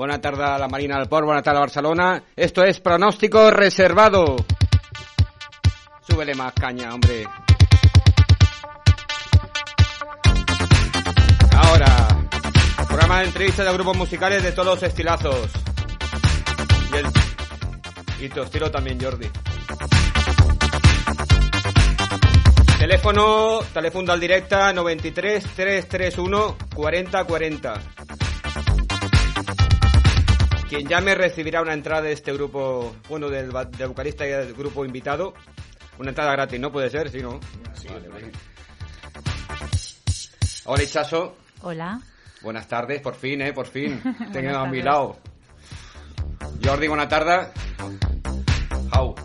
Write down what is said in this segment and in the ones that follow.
Buena tarde a la Marina del Port, buena tarde a Barcelona. Esto es pronóstico reservado. Súbele más caña, hombre. Ahora, programa de entrevistas de grupos musicales de todos los estilazos. Y, el... tu estilo también, Jordi. Teléfono, teléfono al directa 93 331 40 40. Quien llame recibirá una entrada de este grupo, bueno, del, del vocalista y del grupo invitado. Una entrada gratis, ¿no? Puede ser, sí, ¿no? Sí, Vale, vale. Hola, Ichazo. Hola. Buenas tardes, por fin, ¿eh? Por fin. Tengo a mi lado. Jordi, buena tarde. How.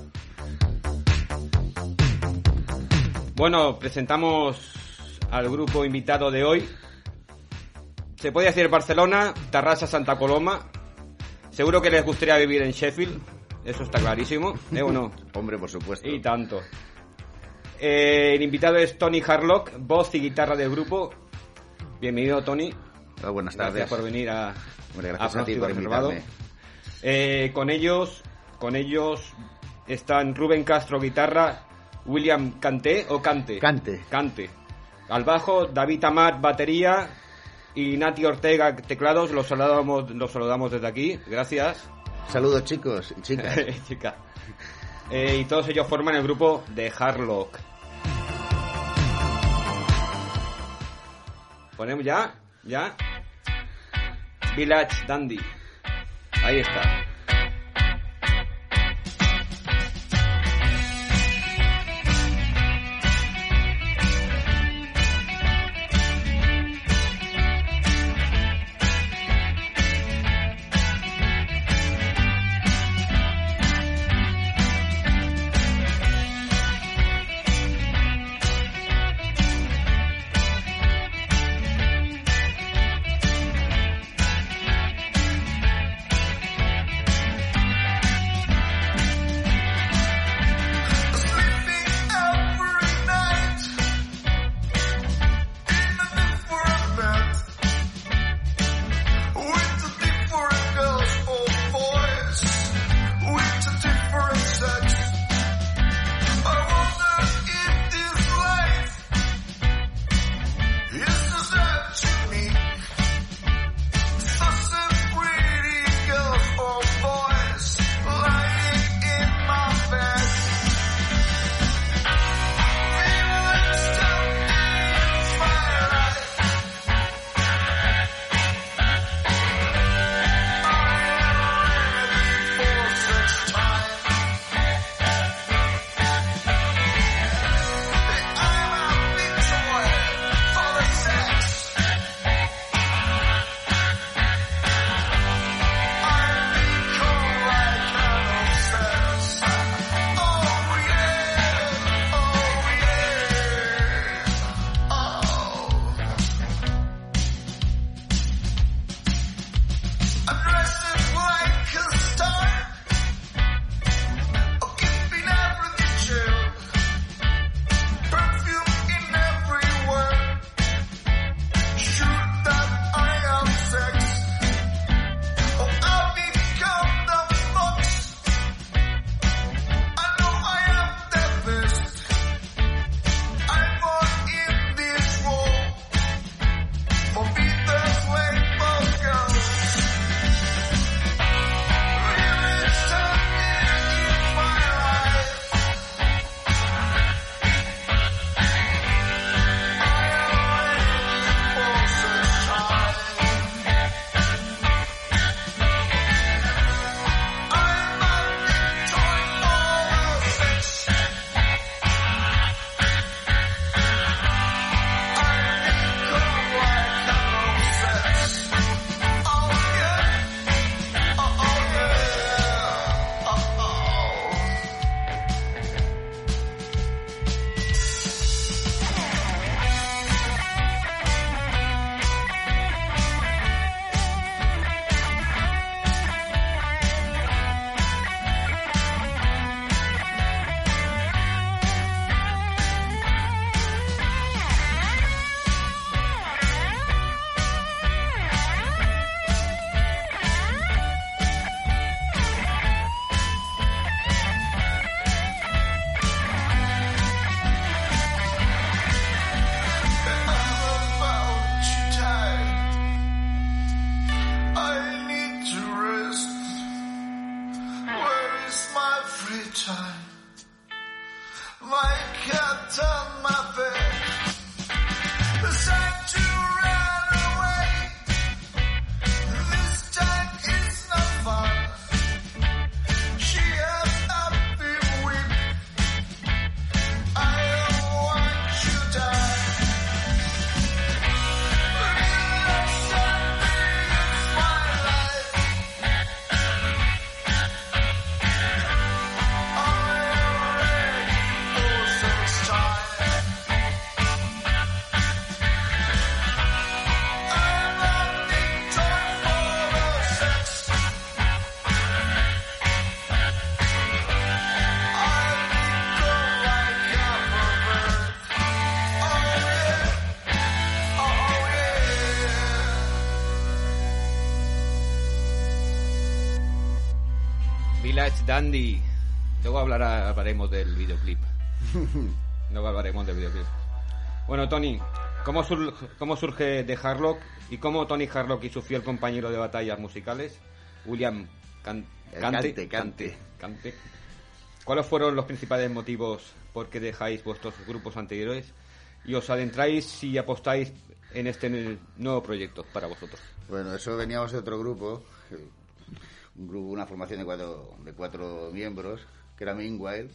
Bueno, presentamos al grupo invitado de hoy. Se puede decir Barcelona, Tarrasa, Santa Coloma. Seguro que les gustaría vivir en Sheffield. Eso está clarísimo, ¿eh o no? Hombre, por supuesto. Y tanto. Eh, el invitado es Tony Harlock, voz y guitarra del grupo. Bienvenido, Tony. Hola, buenas Gracias tardes. por venir a, Hombre, a gracias a, ti Pronóstico por Reservado. invitarme. Eh, con ellos, con ellos están Rubén Castro guitarra, William Canté o Cante. Cante. Cante. Al bajo, David Amat batería y Nati Ortega teclados. Los saludamos, los saludamos desde aquí. Gracias. Saludos, chicos y chicas. Chica. Eh, y todos ellos forman el grupo de Harlock. Ponemos ya, ya. Village Dandy. Ahí está. Village Dandy. Luego hablará, hablaremos del videoclip. Luego hablaremos del videoclip. Bueno, Tony, ¿cómo, sur- cómo surge de Harlock y cómo Tony Harlock y su fiel compañero de batallas musicales, William Can- Cante, Cante, Cante. Cante, ¿Cuáles fueron los principales motivos por qué dejáis vuestros grupos anteriores y os adentráis y apostáis en este nuevo proyecto para vosotros? Bueno, eso veníamos de otro grupo, un grupo, una formación de cuatro, de cuatro miembros, que era Meanwhile.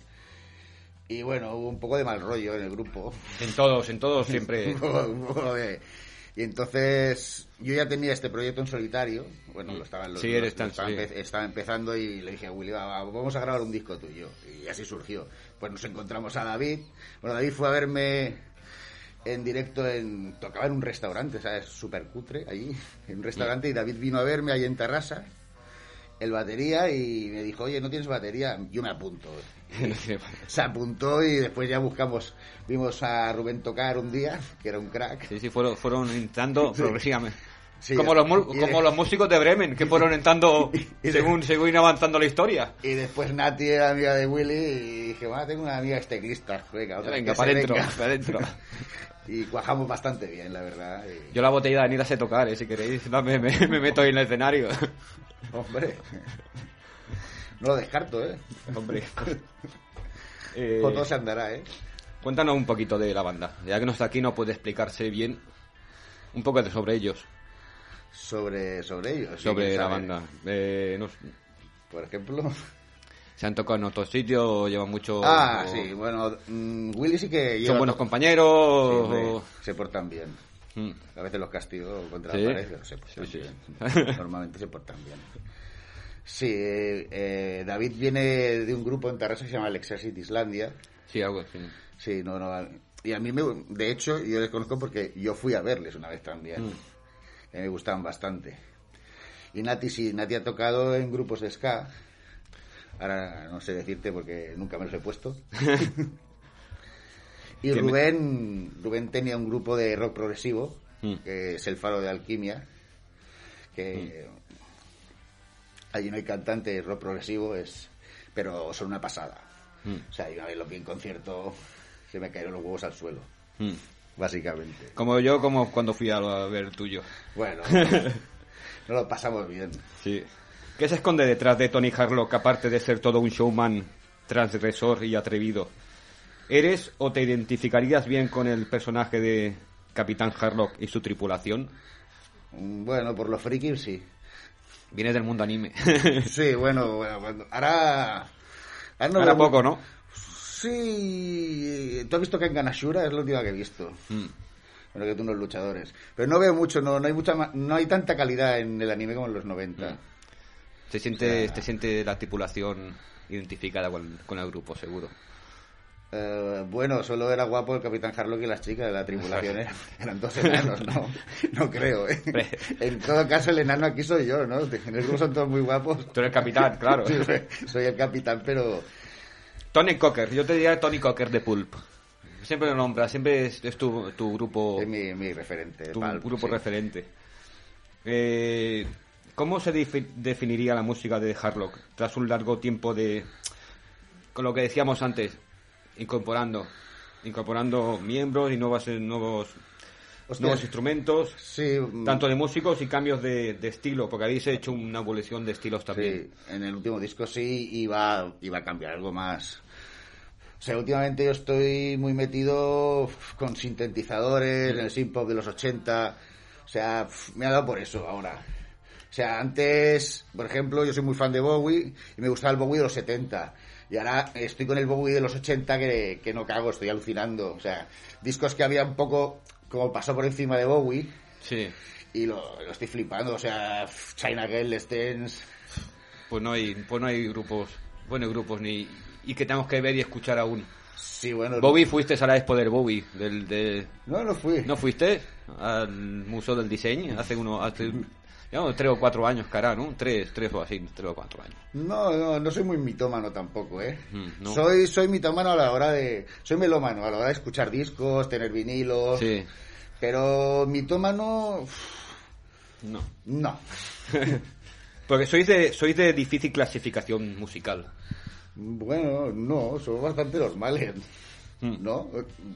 Y bueno, hubo un poco de mal rollo en el grupo. En todos, en todos siempre. Un poco- un poco de- Y entonces yo ya tenía este proyecto en solitario. Bueno, lo estaba, lo- Sí, lo- eres lo tan- estaba, sí. empe- estaba empezando y le dije a Willy, "Va, va, vamos a grabar un disco tuyo. Y así surgió. Pues nos encontramos a David. Bueno, David fue a verme en directo en... Tocaba en un restaurante, ¿sabes? Súper cutre, allí, en un restaurante. Y David vino a verme ahí en Terrassa, el batería, y me dijo, oye, ¿no tienes batería? Yo me apunto. Se apuntó y después ya buscamos, vimos a Rubén tocar un día, que era un crack. Sí, sí, fueron, fueron entrando Sí. progresivamente. Sí, como, los, de- como los músicos de Bremen, que fueron entrando Y de- según, según avanzando la historia. Y después Nati era amiga de Willy y dije, bueno, tengo una amiga teclista, venga, otra Venga, para adentro, venga". para adentro. Y cuajamos bastante bien, la verdad. y- Yo la botella ni la sé tocar, eh, si queréis. Dame, me, me meto ahí en el escenario. Hombre, no lo descarto, ¿eh? Hombre. Eh, Con todo se andará, ¿eh? cuéntanos un poquito de la banda. Ya que no está aquí, no puede explicarse bien un poco de sobre ellos, Sobre, sobre ellos. sobre la sabe. banda. Eh, no- Por ejemplo. ¿Se han tocado en otros sitios? ¿Llevan mucho...? Ah, o- sí, bueno, mm, Willy sí que lleva ¿Son buenos compañeros? Sí, hombre, o- se portan bien. Mm. A veces los castigo contra ¿Sí? la pared, se portan Sí, sí. bien. Normalmente se portan bien. Sí, eh, eh, David viene de un grupo en Tarrasa que se llama el Exercit Islandia. Sí, algo así. Sí, no, no. Y a mí, me, de hecho, yo les conozco porque yo fui a verles una vez también. Mm. Que me gustaban bastante. Y Nati, sí, Nati ha tocado en grupos de ska. Ahora no sé decirte porque nunca me los he puesto. y me- Rubén, Rubén tenía un grupo de rock progresivo, Mm. que es el Faro de Alquimia, que allí no hay cantante de rock progresivo, es pero son una pasada. Mm. O sea, y una vez lo vi en concierto, se me cayeron los huevos al suelo, Mm. básicamente. Como yo, como cuando fui a, a ver tuyo. Bueno, no lo pasamos bien. Sí. ¿Qué se esconde detrás de Tony Harlock, aparte de ser todo un showman transgresor y atrevido? ¿Eres o te identificarías bien con el personaje de Capitán Harlock y su tripulación? Mm, Bueno, por los frikis sí. Vienes del mundo anime. Sí, bueno, ahora... Ahora, no Ahora veo- poco, ¿no? Sí, tú has visto que en Ganashura es la última que he visto. Mm. Bueno, que tú unos luchadores. Pero no veo mucho, no, no hay mucha no hay tanta calidad en el anime como en los 90. Se siente, te siente la tripulación identificada con, con el grupo, seguro. Eh, bueno, solo era guapo el Capitán Harlock y las chicas de la tripulación. Eran, eran dos enanos, ¿no? No creo, ¿eh? En todo caso, el enano aquí soy yo, ¿no? El grupo son todos muy guapos. Tú eres capitán, claro. Sí, soy, soy el capitán, pero... Tony Cocker, yo te diría Tony Cocker de Pulp. Siempre lo nombras, siempre es, es tu, tu grupo, Es mi, mi referente. tu grupo sí. referente. Eh, ¿Cómo se defi- definiría la música de Harlock tras un largo tiempo de, con lo que decíamos antes, incorporando, incorporando miembros y nuevas, nuevos, Hostia. nuevos instrumentos, Sí, mm, tanto de músicos y cambios de, de estilo, porque habéis hecho una evolución de estilos también. Sí, en el último disco sí iba, iba a cambiar algo más. O sea, últimamente yo estoy muy metido con sintetizadores, en el synth de los 80. O sea, me ha dado por eso ahora. O sea, antes, por ejemplo, yo soy muy fan de Bowie y me gustaba el Bowie de los 70. Y ahora estoy con el Bowie de los 80 que, que no cago, estoy alucinando. O sea, discos que había un poco como pasó por encima de Bowie Sí. y lo, lo estoy flipando. O sea, China Girl, Stens, Pues no hay, pues no hay grupos, buenos grupos ni y que tenemos que ver y escuchar aún. Sí, bueno. Bobby, fuiste a la Expo del Bobby, del, de, No, no fui. ¿no fuiste al Museo del Diseño hace uno, hace, digamos, tres o cuatro años, cara, ¿no? Tres, tres o así, tres o cuatro años. No, no, no soy muy mitómano tampoco, ¿eh? Mm, no. Soy, soy mitómano a la hora de... Soy melómano a la hora de escuchar discos, tener vinilos. Sí, Pero mitómano... no. No. Porque sois de, sois de difícil clasificación musical. Bueno, no, somos bastante normales. ¿No?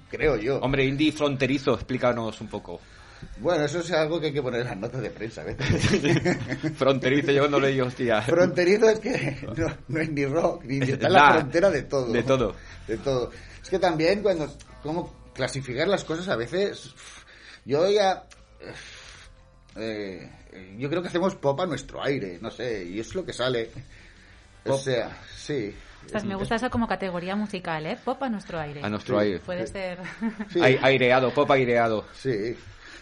Creo yo. Hombre, indie fronterizo, explícanos un poco. Bueno, eso es algo que hay que poner en las notas de prensa, a veces. Fronterizo, yo no leí, hostia. Fronterizo es que no, no es ni rock, ni está en la Nah, frontera de todo. de todo. De todo. Es que también cuando... ¿Cómo clasificar las cosas a veces? Yo ya... eh, yo creo que hacemos pop a nuestro aire, no sé, y es lo que sale. O sea, sí. Ostras, me gusta eso como categoría musical, ¿eh? Pop a nuestro aire. A nuestro Sí. aire. Puede ser. Sí, aireado, pop aireado. sí.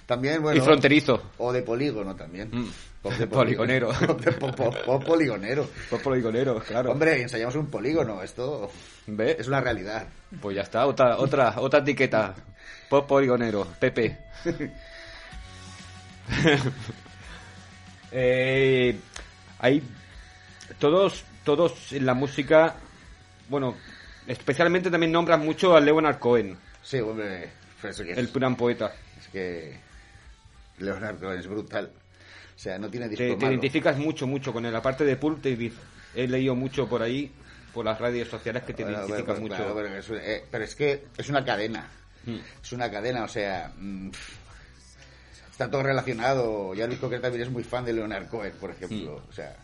También, bueno... y fronterizo. O de polígono también. Mm. Pop de Poligonero. Pop, poligonero. Pop poligonero, claro. Hombre, ensayamos un polígono, esto ¿Ve? es una realidad. Pues ya está, otra, otra, otra etiqueta. Pop poligonero, Pepe. eh, hay todos, todos en la música, bueno, especialmente también nombran mucho a Leonard Cohen, Sí, hombre, pues eso que es, el gran poeta. es que Leonardo es brutal. O sea, no tiene disco Te, identificas mucho, mucho con él. Aparte de Pulp, te he leído mucho por ahí, por las redes sociales, que te Bueno, identificas mucho. claro, pero, es, eh, pero es que es una cadena. Mm. Es una cadena, o sea... mm, está todo relacionado. Ya Luis Cocker también es muy fan de Leonard Cohen, por ejemplo. Mm. O sea,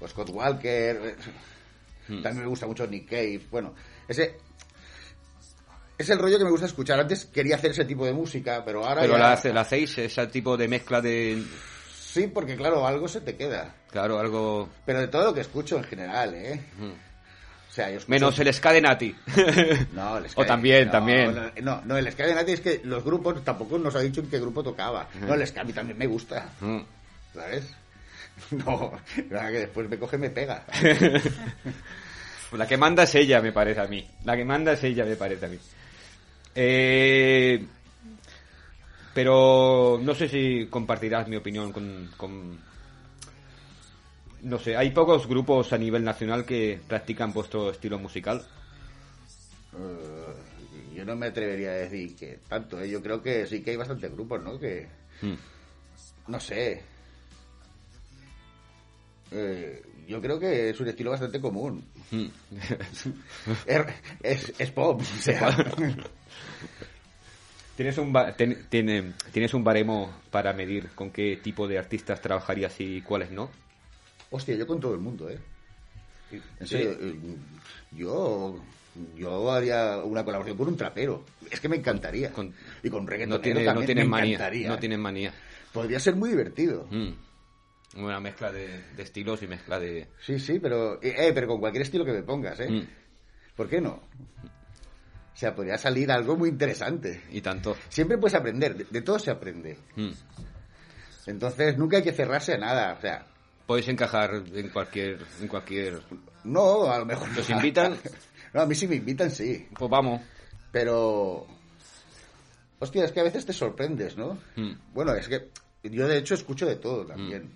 o Scott Walker. eh, También me gusta mucho Nick Cave. Bueno, ese... Es el rollo que me gusta escuchar. Antes quería hacer ese tipo de música, pero ahora Pero ya- la, hace- la hacéis, ese tipo de mezcla de... Sí, porque claro, algo se te queda. Claro, algo... Pero de todo lo que escucho en general, ¿eh? O sea, yo escucho... Menos el ska de Nati. No, el O Sky- también, no, también. No, no, el de Nati es que los grupos tampoco nos ha dicho en qué grupo tocaba. No, el Sky a mí también me gusta, Mm. ¿sabes? No, la que después me coge y me pega. La que manda es ella, me parece a mí. La que manda es ella, me parece a mí. Eh, pero no sé si compartirás mi opinión con, con- No sé, hay pocos grupos a nivel nacional que practican vuestro estilo musical. Eh, yo no me atrevería a decir que tanto, ¿eh? Yo creo que sí que hay bastantes grupos, ¿no? Que, Mm. no sé... Eh, yo creo que es un estilo bastante común. Mm. Es, es, es pop, o sea... ¿Tienes un, ba- ten- ¿Tienes un baremo para medir con qué tipo de artistas trabajarías y cuáles no? Hostia, yo con todo el mundo, ¿eh? En serio, eh, yo, yo haría una colaboración con un trapero. Es que me encantaría. Con- y con reggaetonero No, tiene, no también tienen me manía. encantaría. No tienen manía. Podría ser muy divertido. Mm. Una mezcla de, de estilos y mezcla de... Sí, sí, pero, eh, eh, pero con cualquier estilo que me pongas, ¿eh? Mm. ¿Por qué no? O sea, podría salir algo muy interesante. Y tanto. Siempre puedes aprender, de, de todo se aprende. Mm. Entonces, nunca hay que cerrarse a nada. O sea, Podéis encajar en cualquier... En cualquier... no, a lo mejor... ¿Los invitan? No, a mí sí me invitan, sí. Pues vamos. Pero. Hostia, es que a veces te sorprendes, ¿no? Mm. Bueno, es que yo de hecho escucho de todo también.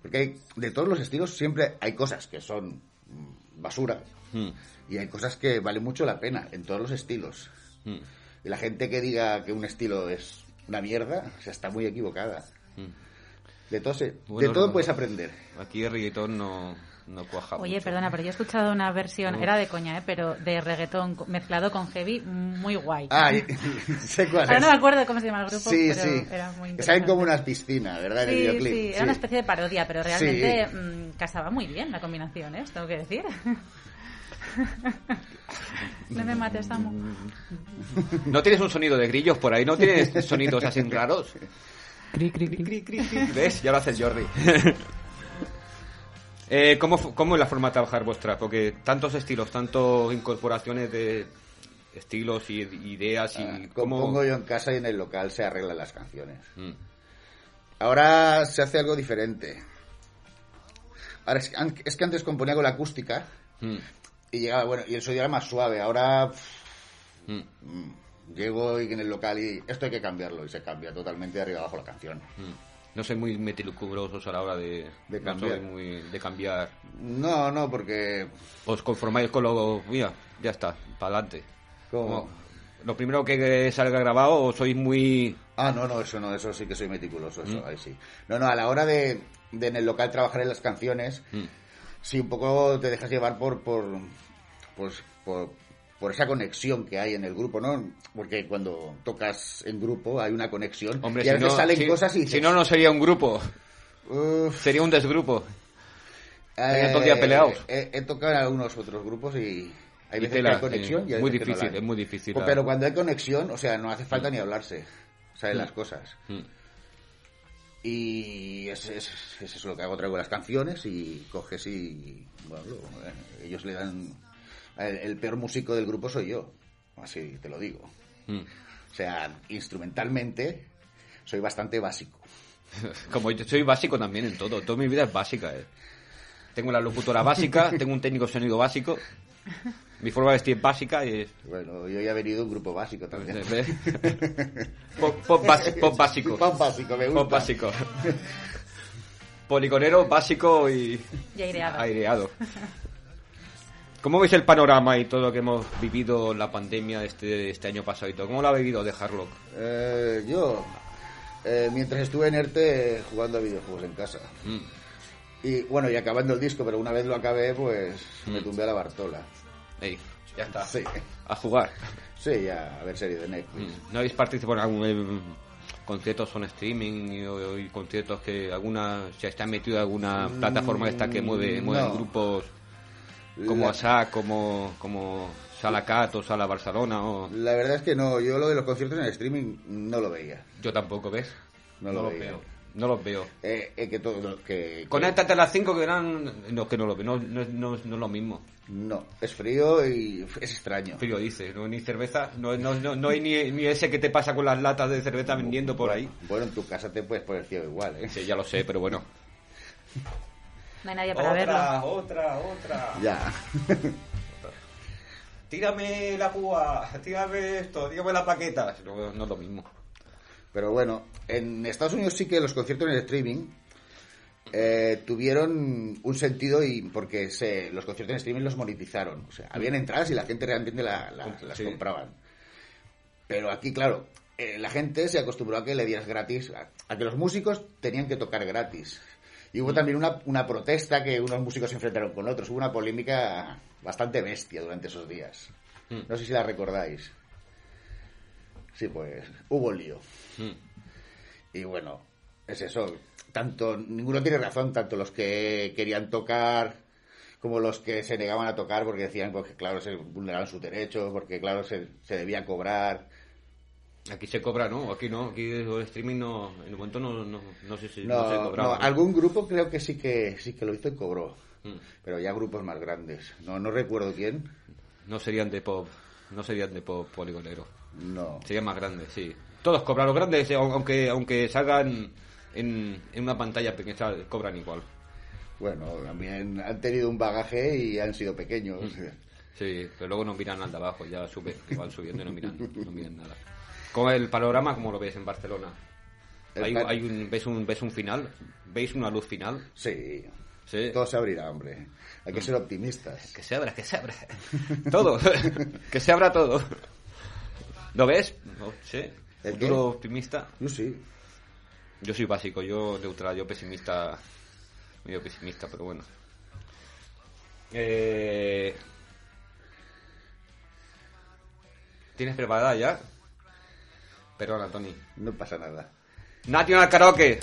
Porque hay, de todos los estilos siempre hay cosas que son mm, basura Mm. Y hay cosas que valen mucho la pena en todos los estilos. Mm. Y la gente que diga que un estilo es una mierda, o sea, está muy equivocada. De todo, se- Bueno, de todo no. puedes aprender. Aquí el reggaetón no, no cuaja Oye, mucho. perdona, pero yo he escuchado una versión, era de coña, ¿eh? pero de reggaetón mezclado con heavy, muy guay. Ah, y- sé cuál Ahora es. no me acuerdo cómo se llama el grupo, sí, pero sí. era muy Que salen como interesante. unas piscinas, ¿verdad? En el Sí, videoclip. sí, era una especie de parodia, pero Sí. realmente mm, casaba muy bien la combinación, ¿eh? Tengo que decir. no me mates, Samu. ¿No tienes un sonido de grillos por ahí? ¿No tienes sonidos así raros? Cri, cri, cri, cri, cri, cri. ¿Ves? Ya lo hace el Jordi. eh, ¿cómo, ¿Cómo es la forma de trabajar vuestra? Porque tantos estilos, tantas incorporaciones de estilos y ideas y Ah, cómo... Compongo yo en casa y en el local se arreglan las canciones. Mm. Ahora se hace algo diferente. Ahora es, que an- es que antes componía con la acústica Mm. Y llegaba, bueno, y el sonido era más suave. Ahora pff, Mm. mm, llego y en el local y esto hay que cambiarlo y se cambia totalmente de arriba abajo la canción. Mm. No soy muy meticulosos a la hora de, De cambiar. soy muy de cambiar. No, no, porque Os conformáis con lo... Mira, ya está, para adelante. como lo primero que salga grabado o sois muy... Ah, no, no, eso no, eso sí que soy meticuloso, eso, ahí sí. No, no, a la hora de, de en el local trabajar en las canciones, Mm. Sí, un poco te dejas llevar por, por, pues, por, por esa conexión que hay en el grupo, ¿no? Porque cuando tocas en grupo hay una conexión Hombre, y a si veces no, salen si- cosas y si no, no sería un grupo, "Uf, sería un desgrupo. Eh, todo el día peleados. He, he tocado en algunos otros grupos y hay Y veces tela, que hay conexión y hay Muy veces que no difícil, la hay. es muy difícil Pues, Pero cuando hay conexión, o sea, no hace falta ni hablarse, ¿sabes? Las cosas. Mm. Y es, es, es eso lo que hago, traigo las canciones y coges y, bueno, eh, ellos le dan... El, el peor músico del grupo soy yo, así te lo digo. Mm. O sea, instrumentalmente soy bastante básico. Como yo soy básico también en todo, toda mi vida es básica. eh. Tengo la locutora básica, tengo un técnico de sonido básico, mi forma de vestir es básica y es... Bueno, yo ya he venido un grupo básico también. pop, pop basi- pop básico. Pop básico, me gusta. Pop básico. Poligonero básico y Y aireado. aireado. ¿Cómo veis el panorama y todo lo que hemos vivido en la pandemia este, este año pasado y todo? ¿Cómo lo ha vivido de Harlock? Eh, yo, eh, mientras estuve en ERTE eh, jugando a videojuegos en casa. Mm. Y bueno, y acabando el disco, pero una vez lo acabé, pues me Mm. tumbé a la Bartola. Ey, ya está. Sí, A jugar. sí, ya, a ver serie de Netflix. Mm. ¿No habéis participado en algún eh, conciertos son streaming y, o- y conciertos que alguna se está metido en alguna plataforma esta que mueve, mueve no. grupos como La- ASAC, como, como Sala Cat o Sala Barcelona o... La verdad es que no, yo lo de los conciertos en streaming no lo veía. Yo tampoco, ¿ves? No lo veía. veo. No los veo. Eh, eh, que todo, que, Conéctate a las 5 que eran... No, que no lo veo. No, no, no, no es lo mismo. No, es frío y es extraño. Frío dice, no ni cerveza, no, no, no, no hay ni, ni ese que te pasa con las latas de cerveza vendiendo por ahí. Bueno, en tu casa te puedes poner ciego igual, ¿eh? Sí, ya lo sé, pero bueno. No hay nadie para verlo. otra, otra. Ya. Tírame la púa, tírame esto, tírame la paqueta. No, no es lo mismo. Pero bueno, en Estados Unidos sí que los conciertos en streaming eh, tuvieron un sentido y porque se, los conciertos en streaming los monetizaron. O sea, habían entradas y la gente realmente la- la- las Sí. compraban. Pero aquí, claro, eh, la gente se acostumbró a que le dieras gratis, a, a que los músicos tenían que tocar gratis. Y hubo también una, una protesta que unos músicos se enfrentaron con otros. Hubo una polémica bastante bestia durante esos días. Mm. No sé si la recordáis. Sí, pues hubo lío. Mm. Y bueno, es eso. Tanto, ninguno tiene razón, tanto los que querían tocar como los que se negaban a tocar porque decían pues, que, claro, se vulneraban sus derechos, porque, claro, se, se debía cobrar. Aquí se cobra, ¿no? Aquí no, aquí el streaming no, en el momento no, no, no sé si No, no, se cobraba. ¿no? algún grupo creo que sí que sí que lo hizo y cobró, Mm. pero ya grupos más grandes. No, no recuerdo quién. No serían de pop, no serían de pop poligonero. No. Serían más grandes, sí. Todos cobran, los grandes, eh, aunque, aunque salgan en, en una pantalla pequeña, cobran igual. Bueno, también han tenido un bagaje y han sido pequeños. Sí, pero luego no miran al de abajo, ya sube, igual subiendo y no miran, no miran nada. ¿Cómo el panorama, cómo lo ves en Barcelona? El ¿Hay, un, ves, un, ¿Ves un final? ¿Veis una luz final? Sí, Sí. todo se abrirá, hombre. Hay que ser optimistas. Que se abra, que se abra. Todo. que se abra todo. ¿Lo ves? No, sí. ¿El qué? Futuro optimista. Yo sí. Yo soy básico, yo neutral, yo pesimista. Medio pesimista, pero bueno. Eh... ¿Tienes preparada ya? Perdona, Tony. No pasa nada. National Karaoke.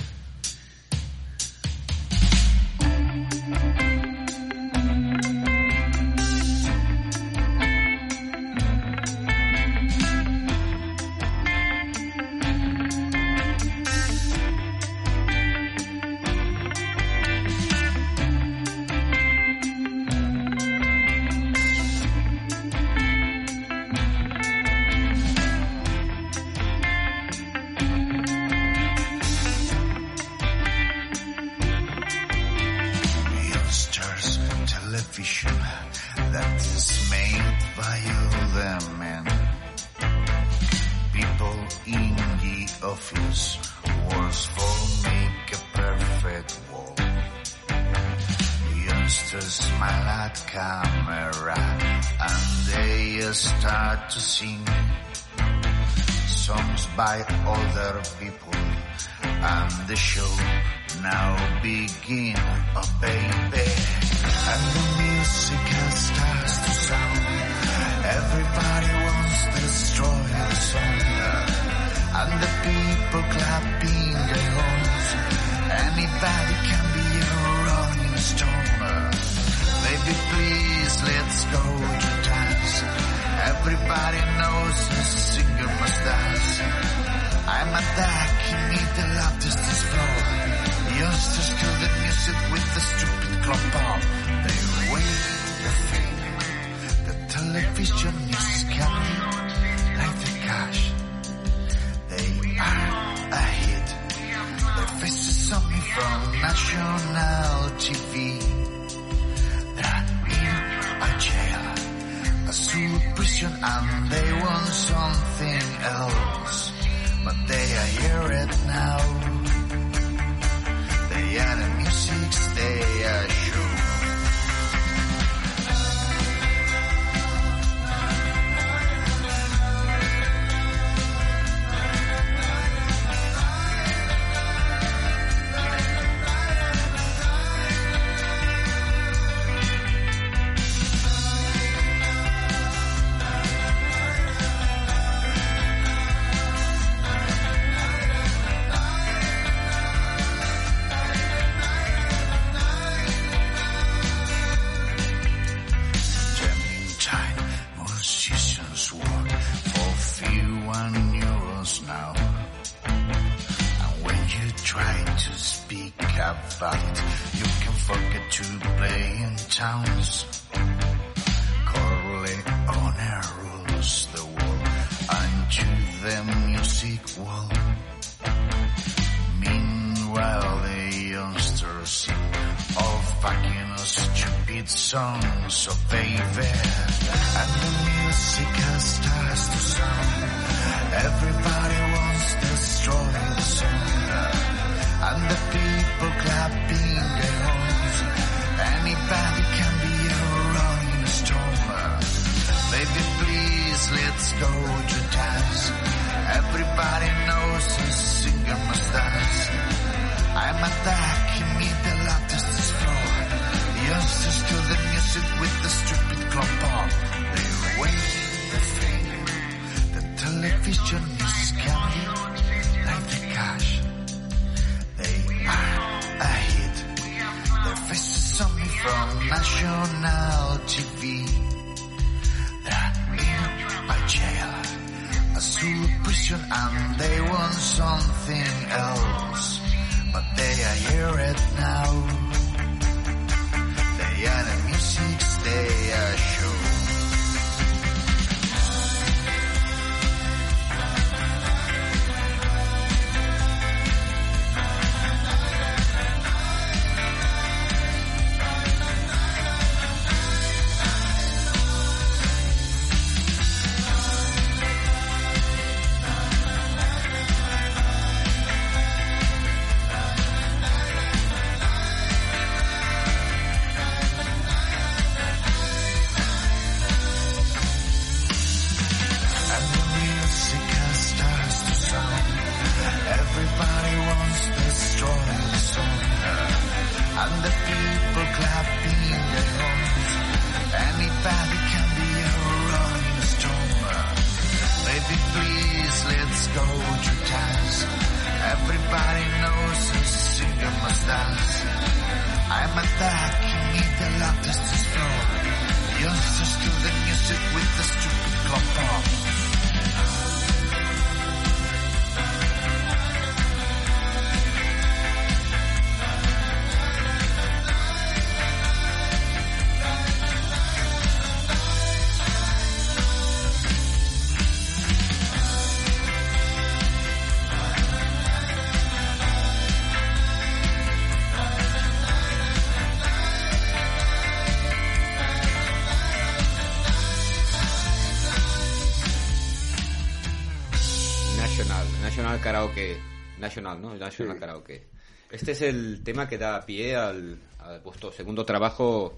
National, ¿no? National Sí. Karaoke. Este es el tema que da pie al, a vuestro segundo trabajo.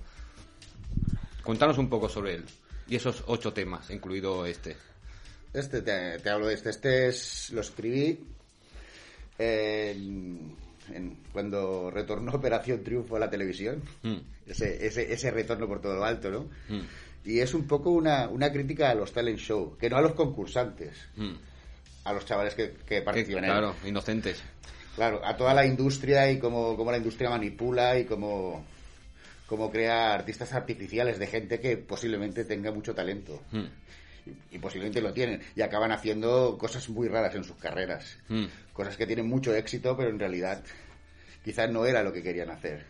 Contanos un poco sobre él. Y esos ocho temas, incluido este. Este, te, te hablo de este. Este es, lo escribí en- cuando retornó Operación Triunfo a la televisión. Mm. Ese, ese, ese retorno por todo lo alto, ¿no? Mm. Y es un poco una, una crítica a los talent show, que no a los concursantes, Mm. A los chavales que, que participan en él. claro, inocentes. Claro, a toda la industria y cómo, cómo la industria manipula y cómo, cómo crea artistas artificiales de gente que posiblemente tenga mucho talento. Mm. Y, y posiblemente lo tienen. Y acaban haciendo cosas muy raras en sus carreras. Mm. Cosas que tienen mucho éxito, pero en realidad quizás no era lo que querían hacer.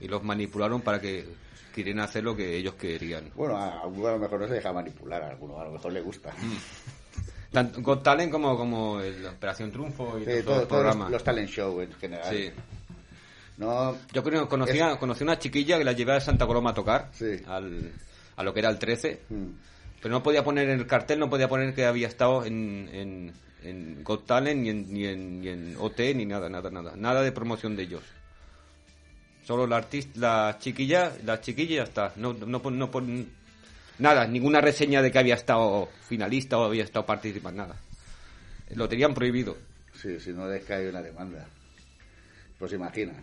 Y los manipularon para que quieran hacer lo que ellos querían. Bueno, a alguno a lo mejor no se deja manipular, a alguno a lo mejor le gusta. Tanto Got Talent como, como el Operación Triunfo y todo- los todos los, programas. los talent show en general. Sí. No, Yo conocí, a, conocí una chiquilla que la llevé a Santa Coloma a tocar, Sí. al, a lo que era el 13, mm, pero no podía poner en el cartel, no podía poner que había estado en, en, en Got Talent, ni en, ni, en, ni en OT, ni nada, nada, nada. Nada de promoción de ellos. Solo la artista, la chiquilla, la chiquilla ya está. No, no, no pon- nada, ninguna reseña de que había estado finalista o había estado participando, nada. Lo tenían prohibido. sí, si no les cae una demanda. Pues imagina.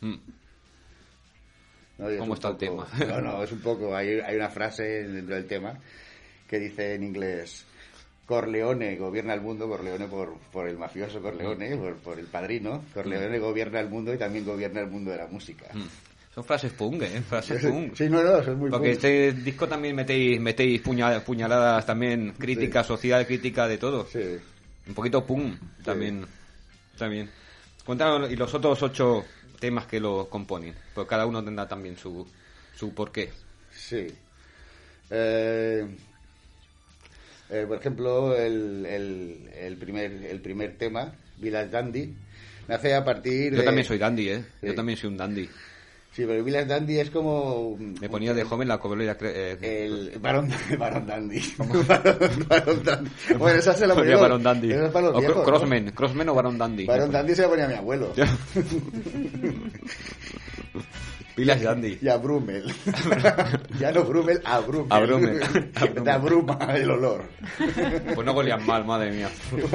Mm. ¿no? Es ¿Cómo está el tema? No, no, es un poco. Hay, hay una frase dentro del tema que dice en inglés: Corleone gobierna el mundo, Corleone por, por el mafioso Corleone, por, por el padrino. Corleone gobierna el mundo y también gobierna el mundo de la música. Mm. Son frases punk, ¿eh? Frases punk. Sí, no, no, es muy Porque punk. este disco también metéis, metéis puña- puñaladas también, crítica social, crítica de todo. Sí. Un poquito pum también. También. Cuéntanos, y los otros ocho temas que lo componen. Pues cada uno tendrá también su, su porqué. Sí. Eh, eh, por ejemplo, el, el, el primer, el primer tema, Village Dandy, nace a partir Yo de... también soy dandy, ¿eh? Yo Sí. también soy un dandy. Sí, pero Village Dandy es como... Me ponía de joven la cobelera. eh, El varón, varón dandy. varón, varón dandy. Bueno, esa se la ponía varón dandy. Esa es para los o viejos, ¿no? crossman, crossman o varón dandy. Varón dandy se la ponía a mi abuelo. Pilas dandy. Y a Brumel. ya no Brumel, a Brumel. A Brumel. A Te abruma el olor. Pues no golían mal, madre mía.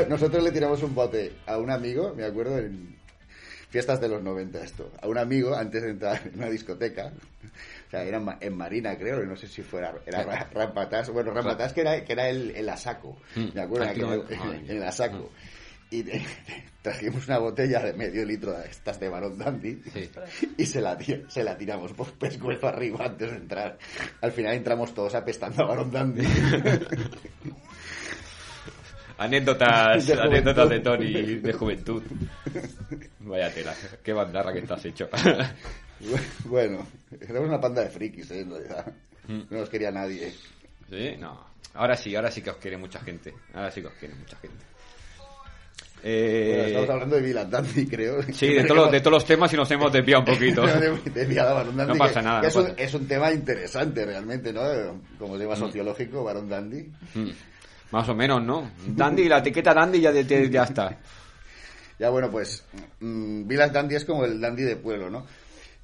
Nosotros le tiramos un bote a un amigo, me acuerdo, en fiestas de los 90 esto, a un amigo antes de entrar en una discoteca. O sea, era en Ma- en Marina, creo, no sé si fuera, era Ra- Rampatás, bueno, Rampatás que era, que era el, el asaco, Mm. me acuerdo, el asaco. Y te- trajimos una botella de medio litro de estas de Barón Dandy Sí. y se la, se la tiramos por pescuezo arriba antes de entrar. Al final entramos todos apestando a Barón Dandy. Anécdotas, De anécdotas de Tony de juventud. Vaya tela, qué bandarra que estás hecho. Bueno, éramos una panda de frikis, ¿eh? en realidad. Mm. No nos quería nadie. ¿Sí? No. Ahora sí, ahora sí que os quiere mucha gente. Ahora sí que os quiere mucha gente. Bueno, Eh, estamos hablando de Vilas Dandy, creo. sí, de, todos los- de todos los temas y nos hemos desviado un poquito. No pasa nada, no es, un, pasa. es un tema interesante realmente, ¿no? Como tema sociológico, Barón Dandy. Mm. Más o menos, ¿no? Dandy, la etiqueta Dandy ya, de- de- ya está. Ya bueno, pues mm, Vilas Dandy es como el dandy de pueblo, ¿no?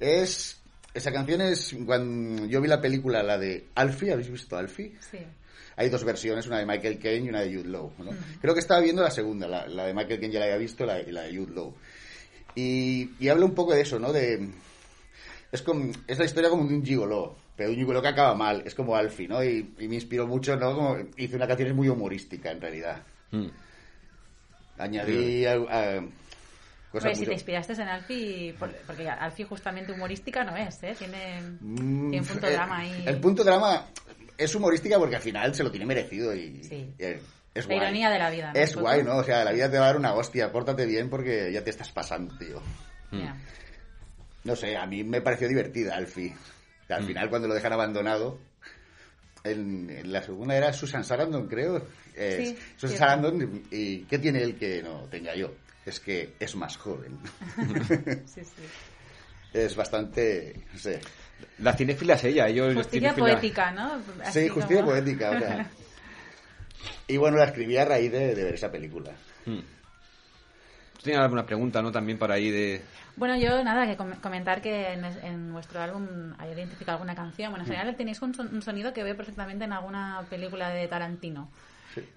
Es... Esa canción es... Cuando yo vi la película, la de Alfie, ¿habéis visto Alfie? Sí. Hay dos versiones, una de Michael Caine y una de Jude Law. ¿no? Creo que estaba viendo la segunda, la, la de Michael Caine ya la había visto la, y la de Jude Law. Y, y habla un poco de eso, ¿no? De, es, como, es la historia como de un gigoló, pero un gigoló que acaba mal. Es como Alfie, ¿no? Y, y me inspiró mucho, ¿no? Como, hice una canción muy humorística, en realidad. Mm. Añadí a- a- si te inspiraste en Alfie, por- porque Alfie justamente humorística no es, ¿eh? Tiene, Mm, tiene un punto eh, drama ahí. El punto drama es humorística porque al final se lo tiene merecido y, Sí. y es, es La guay. ironía de la vida, ¿no? Es guay. ¿no? O sea, la vida te va a dar una hostia, pórtate bien porque ya te estás pasando, tío. No sé, a mí me pareció divertida Alfie. O sea, al Mm. final cuando lo dejan abandonado, en, en la segunda era Susan Sarandon, creo. Sí, Susan cierto. Sarandon, ¿y qué tiene él que no tenga yo? Es que es más joven. Sí, sí. es bastante, no sé. La cinéfila es ella, ellos Justicia cinéfila- poética, ¿no? Así sí, justicia como- poética, o sea. Y bueno, la escribí a raíz de, de ver esa película. Mm. Tú tenías alguna pregunta, ¿no? También para ahí de... Bueno, yo nada, que com- comentar que en, en vuestro álbum hay identificado alguna canción. Bueno, en Mm. general tenéis un, son- un sonido que veo perfectamente en alguna película de Tarantino.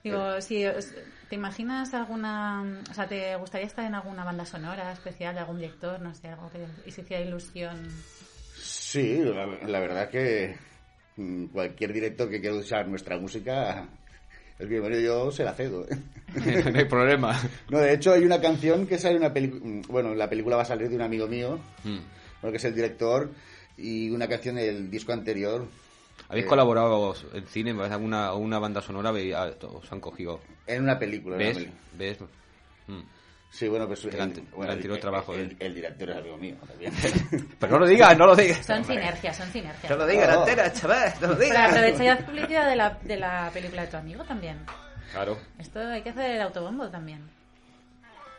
Digo, si os- ¿te imaginas alguna... O sea, ¿te gustaría estar en alguna banda sonora especial de algún director? No sé, algo que y se hiciera ilusión. Sí, la, la verdad que mm, cualquier director que quiera usar nuestra música, bienvenido, yo se la cedo. ¿eh? no hay problema. No, de hecho hay una canción que sale en una película, bueno, la película va a salir de un amigo mío, Mm. que es el director, y una canción del disco anterior. ¿Habéis Eh, colaborado en cine? ¿Ves alguna una banda sonora? Ah, Os han cogido. En una película. en una ¿Ves? ¿Ves? Mm. Sí, bueno, pues El ante- el anterior trabajo de el, el director es amigo mío también. Pero no lo digas, no lo digas. Son sinergias, son sinergias. No lo digas, No. entera, chaval, no lo Pero digas. aprovecha y haz publicidad de la, de la película de tu amigo también. Claro. Esto hay que hacer el autobombo también.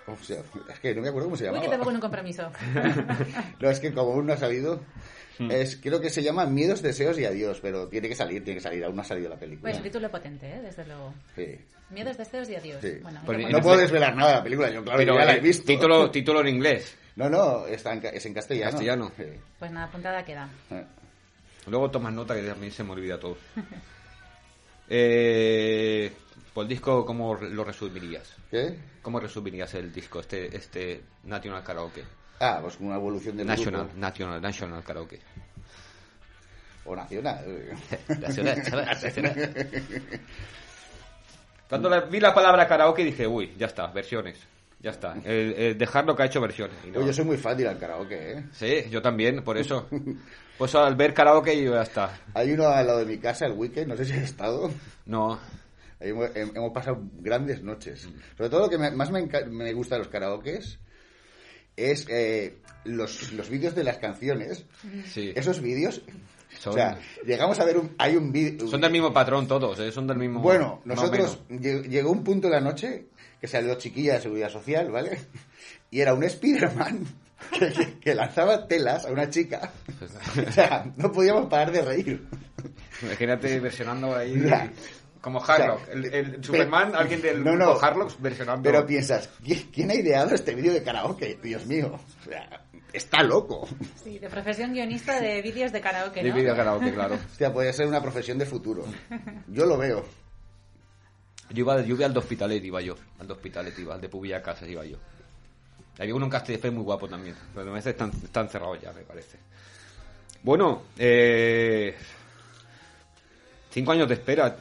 O sea, es que no me acuerdo cómo se Uy, llamaba. que te pongo en un compromiso. No, es que como aún no ha salido, Hmm. es, creo que se llama Miedos, Deseos y Adiós, pero tiene que salir, tiene que salir, aún no ha salido la película. Pues título potente, ¿eh? desde luego. Sí, Miedos, deseos y adiós. sí. Bueno, Pues no puedo desvelar nada de la película, yo claro, Pero ya la he visto. Título, título en inglés. No, no, está en es en castellano. Castellano. Sí. Pues nada, apuntada queda. Eh. Luego tomas nota que a mí se me olvida todo. Eh, pues el disco, ¿cómo lo resumirías? ¿Qué? ¿Cómo resumirías el disco, este, este National Karaoke? Ah, pues una evolución del National, grupo. National, National Karaoke. O nacional. Nacional, chaval, nacional. Cuando la- vi la palabra karaoke dije, uy, ya está, versiones. Ya está. El, el dejarlo que ha hecho versiones. Y no. Yo soy muy fan de ir al karaoke, ¿eh? Sí, yo también, por eso. Pues al ver karaoke yo ya está. Hay uno al lado de mi casa, el weekend, no sé si has estado. No, Ahí hemos, hem- hemos pasado grandes noches. Sobre todo lo que me- más me, me gusta de los karaokes es eh, los, los vídeos de las canciones. sí. Esos vídeos, Son- o sea, llegamos a ver un, hay un vídeo... Son del mismo patrón todos, ¿eh? son del mismo... Bueno, nosotros llegó un punto de la noche que salió chiquilla de seguridad social, ¿vale? Y era un Spiderman que, lanzaba telas a una chica. O sea, no podíamos parar de reír. Imagínate versionando ahí... Como Harlock. O sea, el, el pe- Superman, alguien del No, no. Harlock versionando... Pero piensas, ¿qui- ¿quién ha ideado este vídeo de karaoke? Dios mío. O sea, está loco. Sí, de profesión guionista de vídeos de karaoke, De ¿no? vídeo karaoke, claro. Hostia, podría ser una profesión de futuro. Yo lo veo. Yo iba, yo iba al de Hospitalet, iba yo. Al de Hospitalet iba, al de Pubilla Casas iba yo. Había uno en Castelldefels muy guapo también. Pero veces están, están cerrados ya, me parece. Bueno, eh... Cinco años de espera.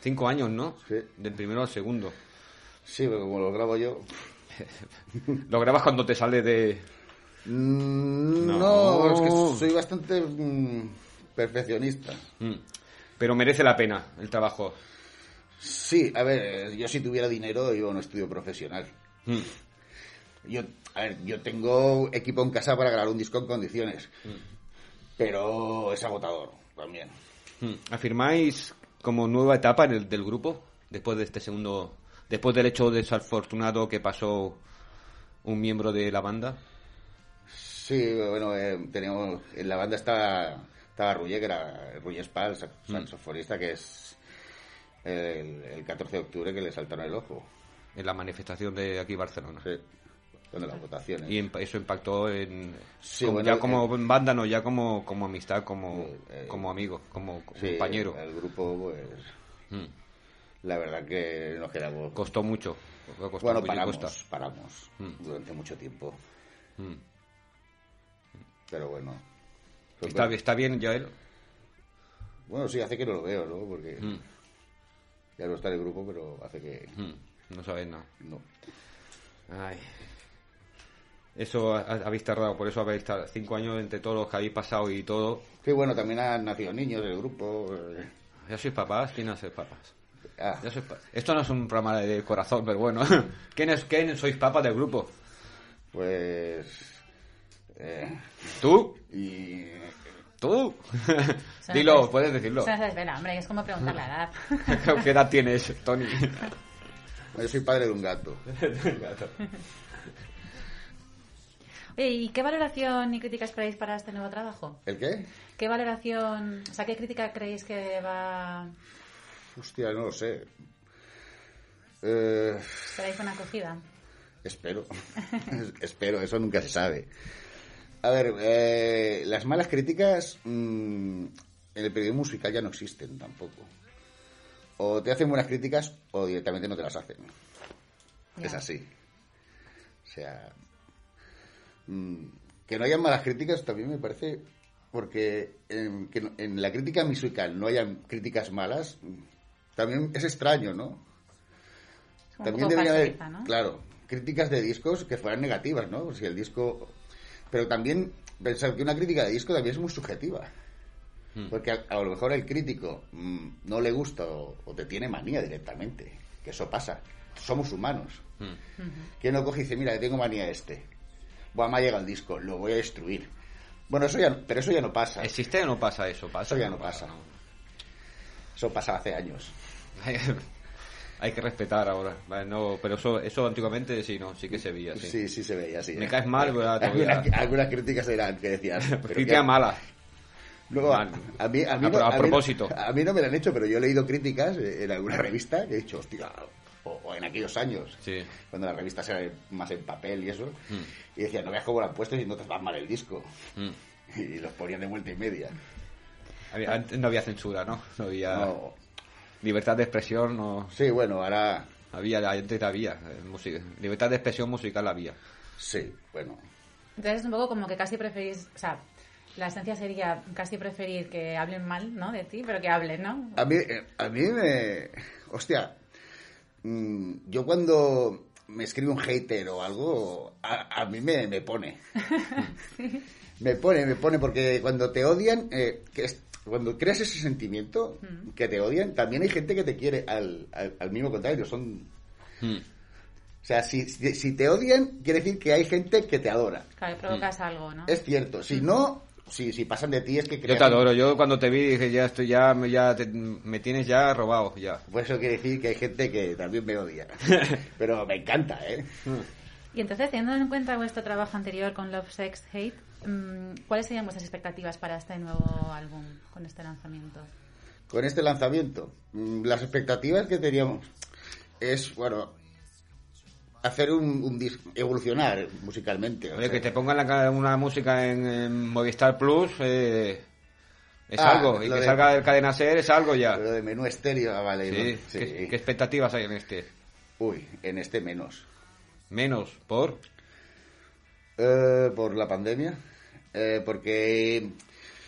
Cinco años, ¿no? Sí. Del primero al segundo. Sí, pero como lo grabo yo... Lo grabas cuando te sale de... Mm, No. No, es que soy bastante mm, perfeccionista. Mm. Pero merece la pena el trabajo. Sí, a ver, yo si tuviera dinero iba a un estudio profesional. Mm. Yo, a ver, yo tengo equipo en casa para grabar un disco en condiciones, pero es agotador también. ¿Afirmáis como nueva etapa en el, del grupo? Después de este segundo... Después del hecho desafortunado que pasó un miembro de la banda. Sí, bueno, eh, tenemos, en la banda estaba, estaba Ruye, que era Ruye Spal, sax- saxofonista, que es el, el 14 de octubre que le saltaron el ojo. en la manifestación de aquí Barcelona. Sí, las votaciones. Y eso impactó en Sí, como- bueno, ya como eh, banda, no, ya como, como amistad, como, eh, como amigo, como Sí, compañero. El grupo, pues, Mm. la verdad que nos quedamos... Costó mucho. Costó Bueno, paramos, paramos Mm. durante mucho tiempo, Mm. Pero bueno. Pues Está, está bien ya él. Bueno, sí, hace que no lo veo, ¿no? Porque Mm. ya no está en el grupo, pero hace que Mm. No sabes nada. no. Ay. Eso ha- ha- habéis tardado, por eso habéis tardado cinco años entre todos los que habéis pasado y todo. Sí, bueno, también han nacido niños del grupo. eh, ¿Ya sois papás? ¿Quién hace papás? ah, Ya sois pa- Esto no es un programa de corazón, pero bueno. ¿Quién, es, ¿Quién sois papás del grupo? pues... eh, ¿Tú? y... ¿Tú? Dilo, se- puedes decirlo. Desvela, hombre, es como preguntar la edad. ¿Qué edad tienes, Tony? Yo soy padre de un gato. Oye, ¿y qué valoración y crítica esperáis para este nuevo trabajo? ¿El qué? ¿Qué valoración, o sea, qué crítica creéis que va... Hostia, no lo sé. Eh, esperáis buena acogida? espero. espero, eso nunca se sabe. A ver, eh, las malas críticas mm, en el periodismo musical ya no existen tampoco. o te hacen buenas críticas o directamente no te las hacen. Es así. O sea, mm, que no hayan malas críticas también me parece, porque en, que no- en la crítica musical no hayan críticas malas, también es extraño, ¿no? Es También debería haber, claro, críticas de discos que fueran negativas, ¿no? Si el disco... Pero también pensar que una crítica de disco también es muy subjetiva. Porque a, a lo mejor el crítico mm, no le gusta o, o te tiene manía directamente. Que eso pasa. Somos humanos. Que no coge y dice, mira, tengo manía a este. Buah, me ha llegado el disco, lo voy a destruir. Bueno, eso ya, no- pero eso ya no pasa. ¿Existe o no pasa eso? ¿Pasa? Eso ya no pasa. Eso pasaba hace años. Hay, que respetar ahora. Vale, no, pero eso, eso antiguamente sí, no, sí que se veía. Sí. Sí, sí, se veía así. Me caes mal, ¿verdad? Algunas, algunas críticas eran que decían. Crítica mala. Luego, a, mí, a, mí A- no, a a mí no- propósito. a mí no me lo han hecho, pero yo he leído críticas eh, en alguna revista que he dicho, hostia, o, o en aquellos años, Sí. cuando las revistas eran más en papel y eso, Hmm. y decían, no veas cómo lo han puesto y no te va mal el disco. Mm. Y los ponían de vuelta y media. Había- Antes no había censura, ¿no? No había No, libertad de expresión, no sí, bueno, ahora había, antes había. eh, música. Libertad de expresión musical había. sí, bueno. Entonces es un poco como que casi preferís, o sea, la esencia sería casi preferir que hablen mal, ¿no? De ti, pero que hablen, ¿no? A mí, eh, a mí me... Hostia, mm, yo cuando me escribe un hater o algo, a, a mí me, me pone. Me pone, me pone, porque cuando te odian, eh, que es- cuando creas ese sentimiento que te odian, también hay gente que te quiere al, al, al mismo contrario. Son, Mm. o sea, si, si, si te odian, quiere decir que hay gente que te adora. Claro, provocas algo, ¿no? Es cierto. Si no, si, si pasan de ti es que Yo crean- te adoro. Yo cuando te vi dije, ya estoy, ya, me- ya te- me tienes ya robado, ya. Pues eso quiere decir que hay gente que también me odia. Pero me encanta, ¿eh? Y entonces, teniendo en cuenta vuestro trabajo anterior con Love, Sex, Hate, mm, ¿cuáles serían vuestras expectativas para este nuevo álbum, con este lanzamiento? Con este lanzamiento, mm, las expectativas que teníamos es, bueno, hacer un, un disco, evolucionar musicalmente. o Oye, sea, que te pongan la una música en, en Movistar Plus eh, es Ah, algo. Y que de- salga del cadena ser es algo ya. Lo de menú estéreo, ah, vale. Sí. ¿no? Sí. ¿Qué, qué expectativas hay en este? Uy, en este menos. Menos, por. Eh, por la pandemia, eh, porque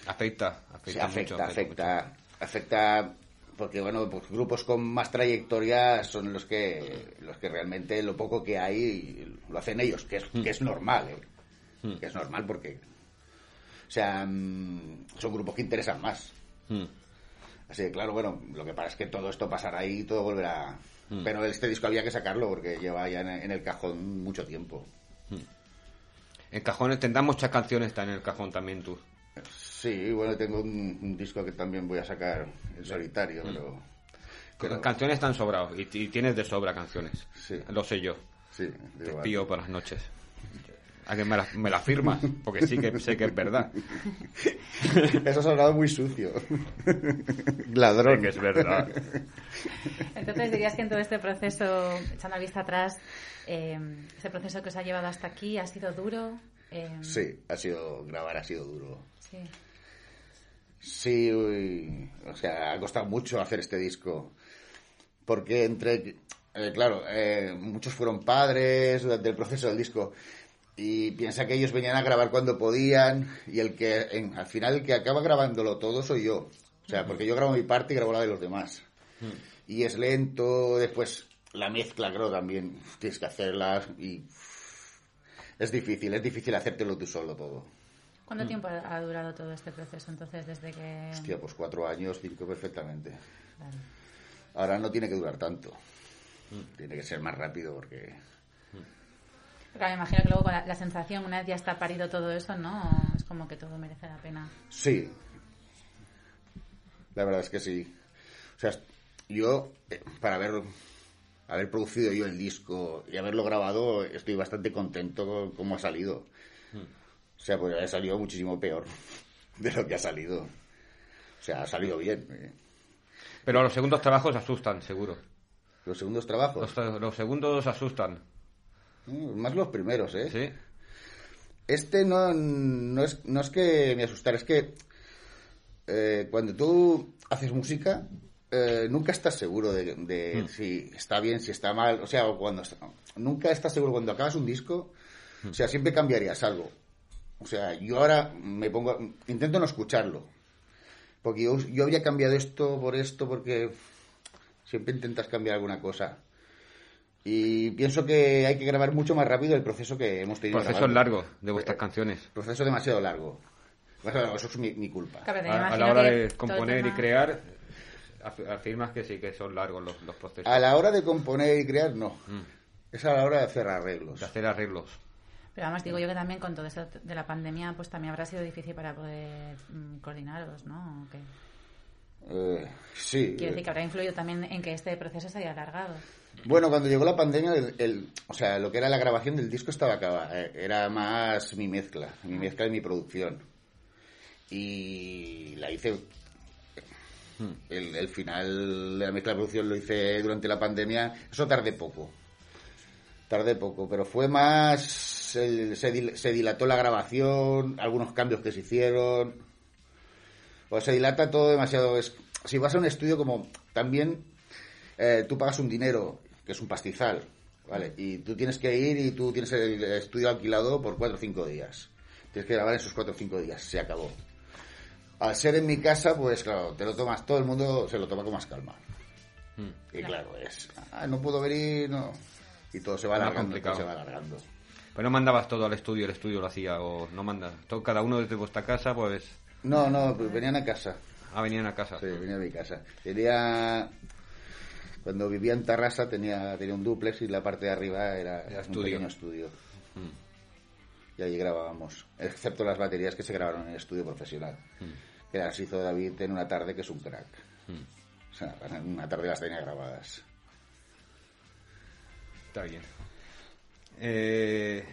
Afecta. Afecta, afecta, mucho, afecta, afecta, porque bueno, pues grupos con más trayectoria son los que los que realmente lo poco que hay lo hacen ellos, que es, que es normal, ¿eh? Mm. que es normal porque, o sea, mm, son grupos que interesan más. Mm. Así que claro, bueno, lo que pasa es que todo esto pasará y todo volverá. Mm. Pero este disco había que sacarlo porque lleva ya en, en el cajón mucho tiempo. En cajones tendrás muchas canciones está en el cajón también tú. Sí, bueno, tengo un, un disco que también voy a sacar en solitario, pero... pero- Canciones están sobrados y, y tienes de sobra canciones. Sí. Lo sé yo. Sí, Te digo, pío por las noches. Alguien me la, me la firma, porque sí que sé que es verdad. Eso ha sonado muy sucio. Ladrón. que es verdad. Entonces, dirías que en todo este proceso, echando la vista atrás, eh, ese proceso que os ha llevado hasta aquí ha sido duro. Eh, Sí, ha sido... Grabar ha sido duro. sí. Sí, uy, o sea, ha costado mucho hacer este disco. Porque entre, eh, claro, eh, muchos fueron padres durante el proceso del disco y piensa que ellos venían a grabar cuando podían y el que, en- al final, el que acaba grabándolo todo soy yo. O sea, porque yo grabo mi parte y grabo la de los demás. Y es lento, después la mezcla, creo, también tienes que hacerla y es difícil, es difícil hacértelo tú solo todo. ¿Cuánto tiempo ha durado todo este proceso entonces desde que... Hostia, pues cuatro años, cinco perfectamente. Vale. Ahora no tiene que durar tanto. Tiene que ser más rápido porque... Porque me imagino que luego con la, la sensación, una vez ya está parido todo eso, ¿no? Es como que todo merece la pena. Sí. La verdad es que sí. O sea, yo, eh, para haber, haber producido yo el disco y haberlo grabado, estoy bastante contento con cómo ha salido. O sea, pues ha salido muchísimo peor de lo que ha salido. O sea, ha salido bien. eh. Pero los segundos trabajos asustan, seguro. Los segundos trabajos, Los, los segundos asustan, más los primeros, ¿eh? ¿sí? Este no, no, es, no es que me asustara, es que eh, cuando tú haces música, eh, nunca estás seguro de, de si está bien, si está mal. O sea, cuando está- nunca estás seguro cuando acabas un disco. O sea, siempre cambiarías algo. O sea, yo ahora me pongo, intento no escucharlo. Porque yo, yo habría cambiado esto por esto, porque siempre intentas cambiar alguna cosa. Y pienso que hay que grabar mucho más rápido el proceso que hemos tenido. Proceso grabando. largo de vuestras Eh, canciones. Proceso demasiado largo. Bueno, eso es mi, mi culpa. Claro, A, la hora de componer y crear, af- afirmas que sí, que son largos los, los procesos. A la hora de componer y crear, no. Mm. Es a la hora de hacer arreglos. De hacer arreglos. Pero además digo yo que también con todo esto de la pandemia, pues también habrá sido difícil para poder mm, coordinaros, ¿no? ¿O qué? Eh, sí. Quiero decir que habrá influido también en que este proceso se haya alargado. Bueno, cuando llegó la pandemia, el, el- o sea, lo que era la grabación del disco estaba acabada. eh, Era más mi mezcla, mi mezcla y mi producción. Y la hice. El, el final de la mezcla de producción lo hice durante la pandemia. Eso tardé poco. Tardé poco, pero fue más. el- se, dil- se dilató la grabación, algunos cambios que se hicieron. O se dilata todo demasiado. Es, si vas a un estudio, como también eh, tú pagas un dinero, que es un pastizal, ¿vale? Y tú tienes que ir y tú tienes el estudio alquilado por cuatro o cinco días. Tienes que grabar esos cuatro o cinco días, se acabó. Al ser en mi casa, pues claro, te lo tomas, todo el mundo se lo toma con más calma. Y claro, es, ah, no puedo venir, no. Y todo se va alargando, complicado. todo se va alargando. Pues no mandabas todo al estudio, el estudio lo hacía, o no mandas. Todo, cada uno desde vuestra casa, pues. No, no, pues venían a casa. Ah, venían a casa. Sí, venía a mi casa. Tenía... Cuando vivía en Tarrasa tenía, tenía un duplex y la parte de arriba era, Era un estudio. pequeño estudio. Y allí grabábamos. Excepto las baterías que se grabaron en el estudio profesional. Que las hizo David en una tarde que es un crack. O sea, en una tarde las tenía grabadas. Está bien. Eh,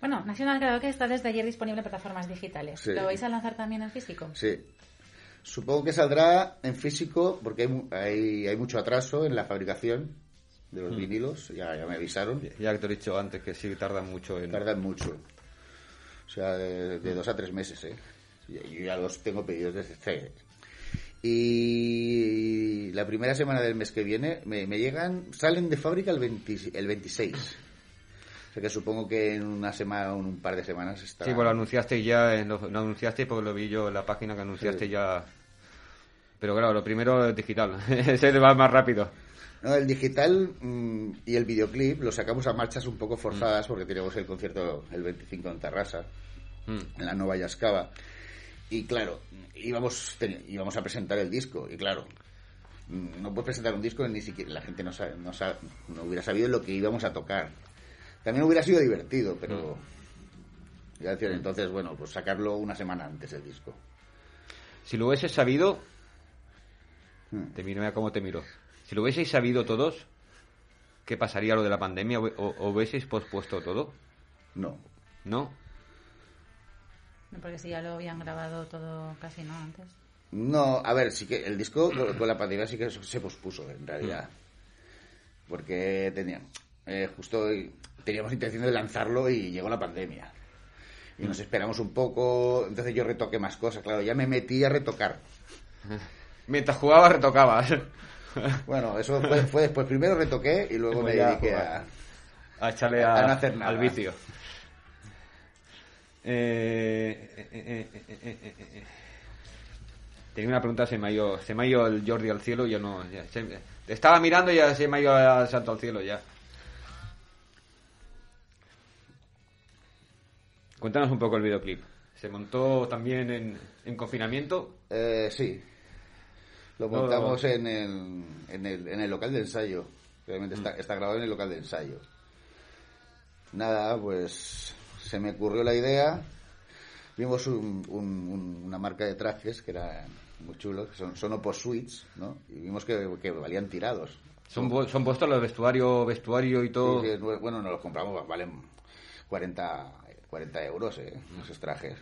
Bueno, National Karaoke está desde ayer disponible en plataformas digitales. Sí. ¿Lo vais a lanzar también en físico? Sí. Supongo que saldrá en físico porque hay, hay, hay mucho atraso en la fabricación de los vinilos. Ya, ya me avisaron. ya que te he dicho antes que sí tardan mucho en. Tardan mucho. O sea, de, de dos a tres meses, ¿eh? Yo ya los tengo pedidos desde hace... Y la primera semana del mes que viene me, me llegan, salen de fábrica el, 20 el 26. O sea que supongo que en una semana o en un par de semanas está... Sí, pues lo anunciaste ya, en lo, lo anunciaste porque lo vi yo en la página que anunciaste Sí. ya. Pero claro, lo primero es digital, ese va más rápido. No, el digital mm, y el videoclip lo sacamos a marchas un poco forzadas porque tenemos el concierto el 25 en Tarrasa, Mm. en la Nova Yascava. Y claro, íbamos, íbamos a presentar el disco. Y claro, mm, no puedes presentar un disco ni siquiera la gente no sabe, no, sabe- no hubiera sabido lo que íbamos a tocar. También hubiera sido divertido, pero... decía, entonces, bueno, pues sacarlo una semana antes el disco. Si lo hubieses sabido, Mm. Te miro, mira cómo te miro. Si lo hubieseis sabido todos, ¿qué pasaría lo de la pandemia? ¿O, o hubieseis pospuesto todo? No. ¿No? Porque si ya lo habían grabado todo casi, ¿no? Antes. No, a ver, sí que el disco con con la pandemia sí que se pospuso, en realidad. Porque tenía, eh, justo teníamos intención de lanzarlo y llegó la pandemia. Y nos esperamos un poco, entonces yo retoqué más cosas, claro, ya me metí a retocar. Mientras jugabas, retocabas. Bueno, eso fue, fue después. Primero retoqué y luego me dediqué a... a echarle a- A no hacer nada. al vicio. Eh, eh, eh, eh, eh. Tenía una pregunta, se me ha ido, se me ha ido el Jordi al cielo y ya no. ya se- estaba mirando y ya se me ha ido al santo al cielo ya. Cuéntanos un poco el videoclip. ¿Se montó también en, en confinamiento? Eh, sí. Lo No, montamos en, el, en, el, en el local de ensayo. Realmente está, está grabado en el local de ensayo. Nada, pues se me ocurrió la idea. Vimos un- un- un- una marca de trajes que era muy chulos, que son, son Opus Suites, ¿no? Y vimos que, que valían tirados. ¿Son, son vuestros los vestuario, vestuario y todo? Sí, que, bueno, nos los compramos, valen 40, 40 euros, ¿eh? Esos trajes.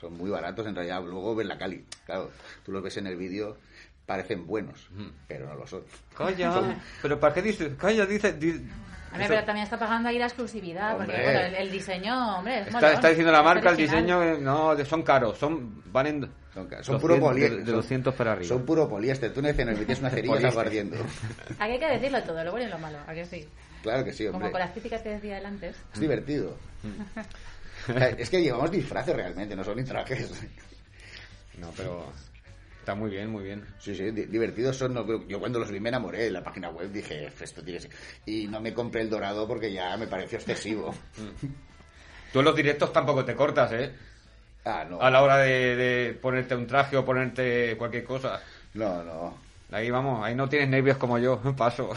Son muy baratos en realidad. Luego ves la cali. Claro, tú los ves en el vídeo parecen buenos, pero no lo son. Calla. Son- Pero ¿para qué dices? Calla, dice... di- A ver, eso- pero también está pagando ahí la exclusividad, porque Hombre. bueno, el, el diseño, hombre, es Está, está diciendo la marca, el diseño, eh, no, son caros, son van en Son, son puro 200 poliéster. de, de son- 200 para arriba. Son puro poliéster. Tú no metes una cerilla y Poliéster. ardiendo. Aquí hay que decirlo todo, lo bueno y lo malo, ¿a que sí? Claro que sí, Como hombre. con las críticas que decía él antes. Es divertido. Es que llevamos disfraces realmente, no son ni trajes. No, pero está muy bien, muy bien. Sí, sí, di- divertidos son. no, yo cuando los vi me enamoré en la página web, dije, esto tiene que ser". Y no me compré el dorado porque ya me pareció excesivo. Tú en los directos tampoco te cortas, ¿eh? Ah, no. A la hora de, de ponerte un traje o ponerte cualquier cosa. No, no. Ahí vamos, ahí no tienes nervios como yo, paso.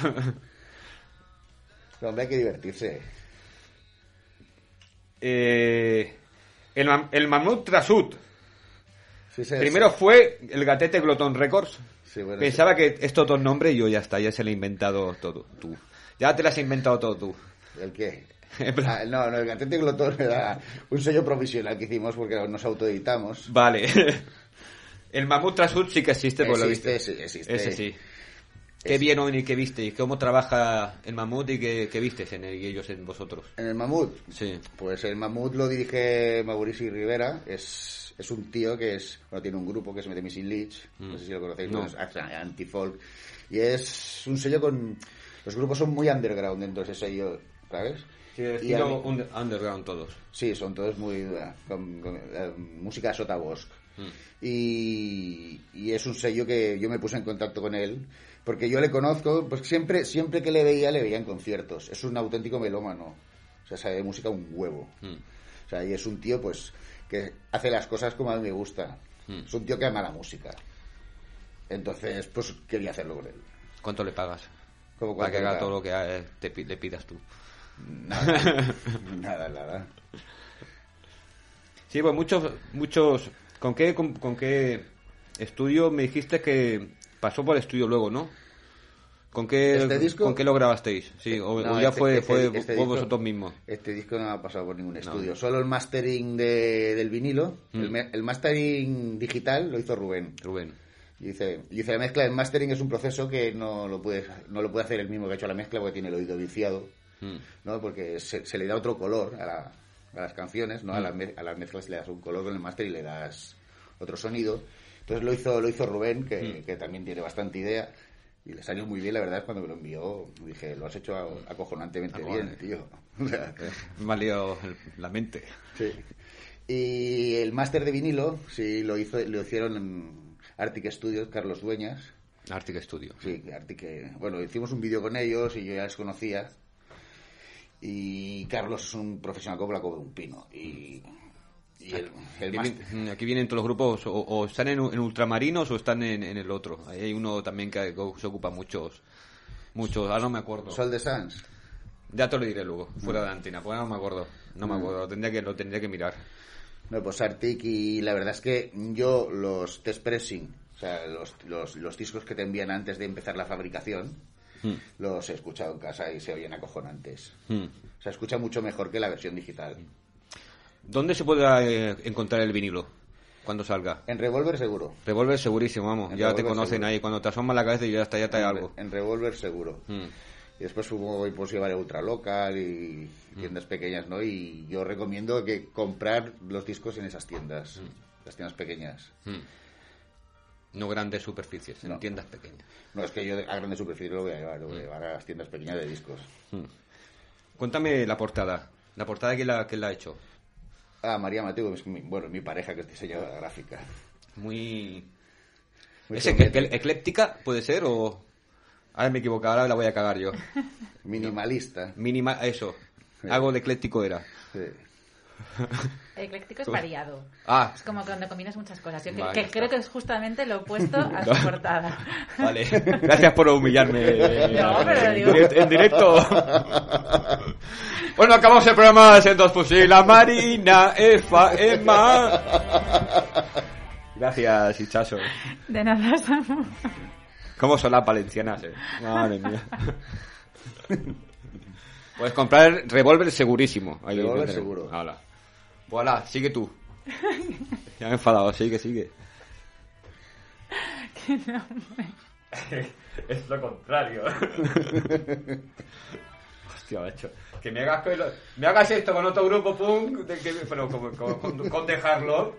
Hombre, hay que divertirse. Eh, el, el Mamut Trasut. Sí, sí, Primero fue el Gatete Gloton Records. Sí, bueno, Pensaba que estos dos nombres y yo ya está, ya se lo he inventado todo tú. Ya te lo has inventado todo tú. sí. ¿El qué? Ah, no, no, el Gatete Glotón era un sello provisional que hicimos porque nos autoeditamos. Vale. El Mamut Trasut sí que existe, por lo Existe, visto. sí, existe. Ese sí. ¿Qué vieron y qué viste? ¿Y cómo trabaja el Mamut y qué, qué vistes en él y ellos en vosotros? En el Mamut, Sí. Pues el Mamut lo dirige Mauricio Rivera, es, es un tío que es, bueno, tiene un grupo que se mete Missing Leech, no sé si lo conocéis, Mm. No. es anti-folk, y es un sello con, los grupos son muy underground dentro de ese sello, ¿sabes? Sí, Y mí- under- underground todos. Sí, son todos muy, eh, con, con, eh, música de Sota Bosch. Y, y es un sello que yo me puse en contacto con él, porque yo le conozco, pues siempre, siempre que le veía, le veía en conciertos. Es un auténtico melómano. O sea, sabe de música un huevo. O sea, y es un tío, pues, que hace las cosas como a mí me gusta. Es un tío que ama la música. Entonces, pues, quería hacerlo con él. ¿Cuánto le pagas? ¿Cómo Para que haga todo lo que eh, te le pidas tú. Nada, nada, nada. Sí, pues muchos, muchos... ¿Con qué, con, con qué estudio me dijiste que pasó por estudio luego, no? ¿Con qué, ¿Este disco? ¿con qué lo grabasteis? Sí, o, No, o ya este- fue, este- fue este fue disco- vosotros mismos. Este disco no ha pasado por ningún estudio. Solo el mastering de- del vinilo. Mm. El, me- el mastering digital lo hizo Rubén. Rubén. Y Dice, y dice la mezcla, el mastering es un proceso que no lo puede, no lo puede hacer el mismo que ha hecho la mezcla porque tiene el oído viciado, Mm. ¿no? Porque se, se le da otro color a, la- a las canciones, ¿no? A, Mm. las a las mezclas le das un color con el máster y le das otro sonido. Entonces lo hizo, lo hizo Rubén, Mm. que, que también tiene bastante idea. Y le salió muy bien, la verdad, cuando me lo envió. Dije, lo has hecho acojonantemente bien, tío. O sea, Me ha liado la mente. Sí. Y el máster de vinilo, sí, lo hizo, lo hicieron en Arctic Studios, Carlos Dueñas. Arctic Studio. Sí, que Arctic, eh, bueno, hicimos un vídeo con ellos y yo ya les conocía. Y Carlos es un profesional como la cobre un pino. Y, y el, el Aquí, vien- aquí vienen todos los grupos, o, o están en, en ultramarinos o están en, en el otro. Ahí hay uno también que se ocupa muchos, muchos, ahora no me acuerdo. Sol de Sans. Ya te lo diré luego, fuera de la antina, pues no me acuerdo. No Mm. me acuerdo, lo tendría que, lo tendría que mirar. No, pues Arctic y la verdad es que yo los test pressing, o sea, los, los, los discos que te envían antes de empezar la fabricación, los he escuchado en casa y se oyen acojonantes. O sea, escucha mucho mejor que la versión digital. ¿Dónde se podrá eh, encontrar el vinilo? Cuando salga. En Revolver seguro. Revolver segurísimo, vamos. En ya te conocen seguro. ahí. Cuando te asomas la cabeza y ya está, ya En, algo. en Revolver seguro. Mm. Y después que pues llevar Ultra Local y tiendas pequeñas, ¿no? Y yo recomiendo que comprar los discos en esas tiendas, las tiendas pequeñas. No grandes superficies, en No. tiendas pequeñas. No, es que yo a grandes superficies lo voy a llevar, lo voy a llevar a las tiendas pequeñas de discos. Cuéntame la portada. La portada que la, que la ha hecho. Ah, María Mateo, es mi, bueno, mi pareja que es diseñadora gráfica. Muy... Muy ¿Es soviética. ecl- ecléptica? ¿Puede ser? ¿O...? Ahora me he equivocado, ahora la voy a cagar yo. Minimalista. Mínima... Eso. Algo de ecléctico era. Sí. El ecléctico es variado. Ah, Es como cuando combinas muchas cosas. Yo que- Vale, que está. creo que es justamente lo opuesto a su portada. vale. Gracias por humillarme. No, pero en, digo- en directo. bueno, acabamos el programa en dos fusil. La Marina, Efa, Emma. Gracias, Hichazo. De nada, Samu. ¿Cómo son las valencianas, eh? Madre mía. Puedes comprar revólver segurísimo. Ahí Revólver seguro. Hala. Voilà, sigue tú. Ya me he enfadado, sigue, sigue. es lo contrario. Hostia, macho. Que me hagas, me hagas esto con otro grupo punk, de que, como- con, con dejarlo.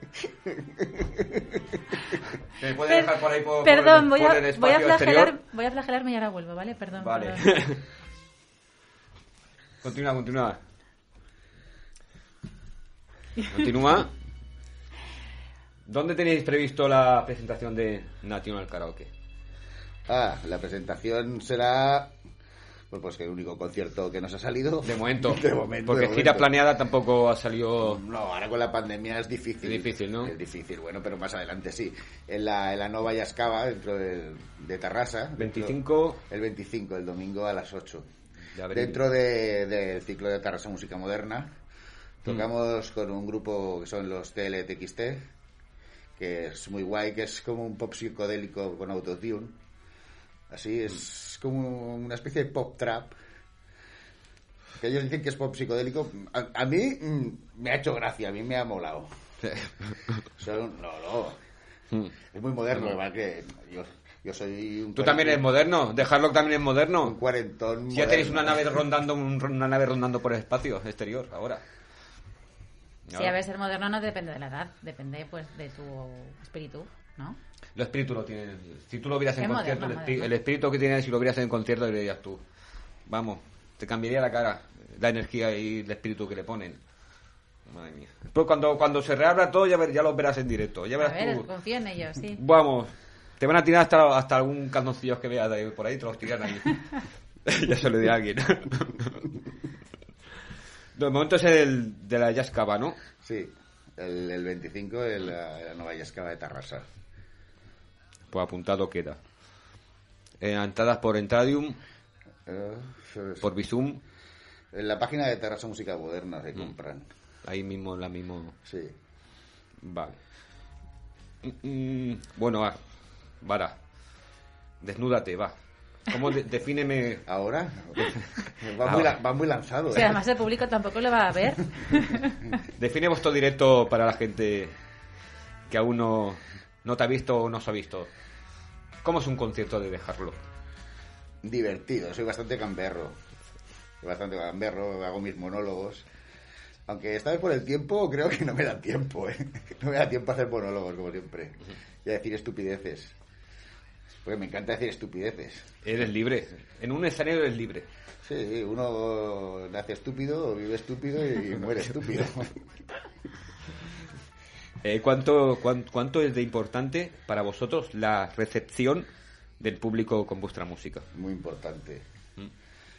Que me puede dejar por ahí por, por Perdón, el, voy, por a, el voy, a flagelar, exterior. voy a flagelarme y ahora vuelvo, ¿vale? Perdón. Vale. perdón. continúa, continúa. Continúa. ¿Dónde tenéis previsto la presentación de National Karaoke? Ah, la presentación será. Pues, pues que el único concierto que nos ha salido. De momento. De momento. Porque de gira momento. planeada tampoco ha salido. No, ahora con la pandemia es difícil. Es difícil, ¿no? Es difícil, bueno, pero más adelante sí. En la, en la Nova Yascava, dentro de, de Tarrasa. dentro- 25 el 25, el domingo a las 8. de. Dentro de- del ciclo de Tarrasa Música Moderna, Mm. tocamos con un grupo que son los TLTXT, que es muy guay, que es como un pop psicodélico con autotune. Así, es como una especie de pop trap. Que ellos dicen que es pop psicodélico. A, a mí mm, me ha hecho gracia, a mí me ha molado. Son, no, no. Es muy moderno, además que yo, yo soy un ¿Tú también eres moderno? ¿Dejarlo también es moderno? un cuarentón. Si ya tenéis una nave rondando un- una nave rondando por el espacio exterior ahora. Sí, a ver, ser moderno no depende de la edad, depende pues de tu espíritu, ¿no? El espíritu lo tienes. Si tú lo vieras en concierto, moderno, el, moderno. el espíritu que tienes, si lo vieras en concierto, le dirías tú. Vamos, te cambiaría la cara, la energía y el espíritu que le ponen. Madre mía. Después cuando, cuando se reabra todo, ya, ver- ya lo verás en directo. Ya A verás ver, tú. confío en ellos, sí. Vamos, te van a tirar hasta, hasta algún calzoncillo que veas por ahí, te los tiran ahí. ya se lo dirá a alguien. De momento es el de la Jazz Cava, ¿no? Sí, el, el 25 en la, la Nova Yascava de Tarrasa. Pues apuntado queda. Eh, entradas por Entradium, Eh, por Bizum, En la página de Tarrasa Música Moderna Mm. se compran. ahí mismo, la mismo. Sí. Vale. Mm, mm, bueno, va. Vara. Desnúdate, va. ¿Cómo de- defíneme? ¿Ahora? Va, muy, la- va muy lanzado. Sí, ¿eh? además el público tampoco lo va a ver. Define vuestro directo para la gente que aún no, no te ha visto o no se ha visto. ¿Cómo es un concierto de dejarlo? Divertido, soy bastante gamberro. Soy bastante gamberro, hago mis monólogos. Aunque esta vez por el tiempo creo que no me da tiempo, ¿eh? No me da tiempo a hacer monólogos, como siempre. Y a decir estupideces. Me encanta decir estupideces. Eres libre. En un escenario eres libre. Sí, uno nace estúpido, vive estúpido y muere estúpido. Eh, ¿cuánto, cuán- ¿Cuánto es de importante para vosotros la recepción del público con vuestra música? Muy importante. Mm.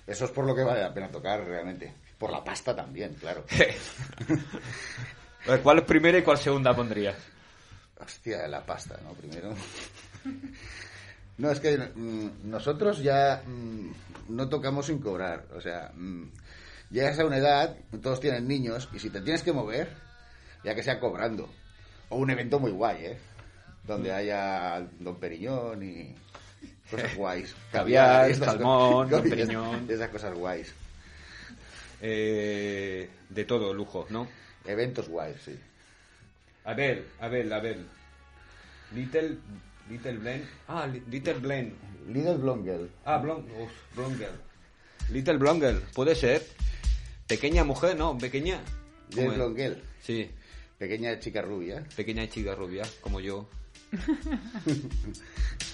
Eso es por lo que vale la pena tocar realmente. Por la pasta también, claro. Ver, ¿Cuál primera y cuál segunda pondrías? Hostia, la pasta, ¿no? Primero. No, es que mm, nosotros ya mm, no tocamos sin cobrar. O sea, mm, llegas a una edad, todos tienen niños, y si te tienes que mover, ya que sea cobrando. O un evento muy guay, ¿eh? Donde haya Don Periñón y cosas guays. Caviar, salmón, Don Periñón. Esas cosas guays. Eh, de todo, lujo, ¿no? Eventos guays, sí. A ver, a ver, a ver. Little, Little Blend. Ah, Li- Little Blend. Little Blonde Ah, uf, Blonde Girl. Little Blonde Girl, puede ser. Pequeña mujer, ¿no? Pequeña. ¿Cómo Little es? Blonde Sí, Pequeña chica rubia. pequeña chica rubia, como yo.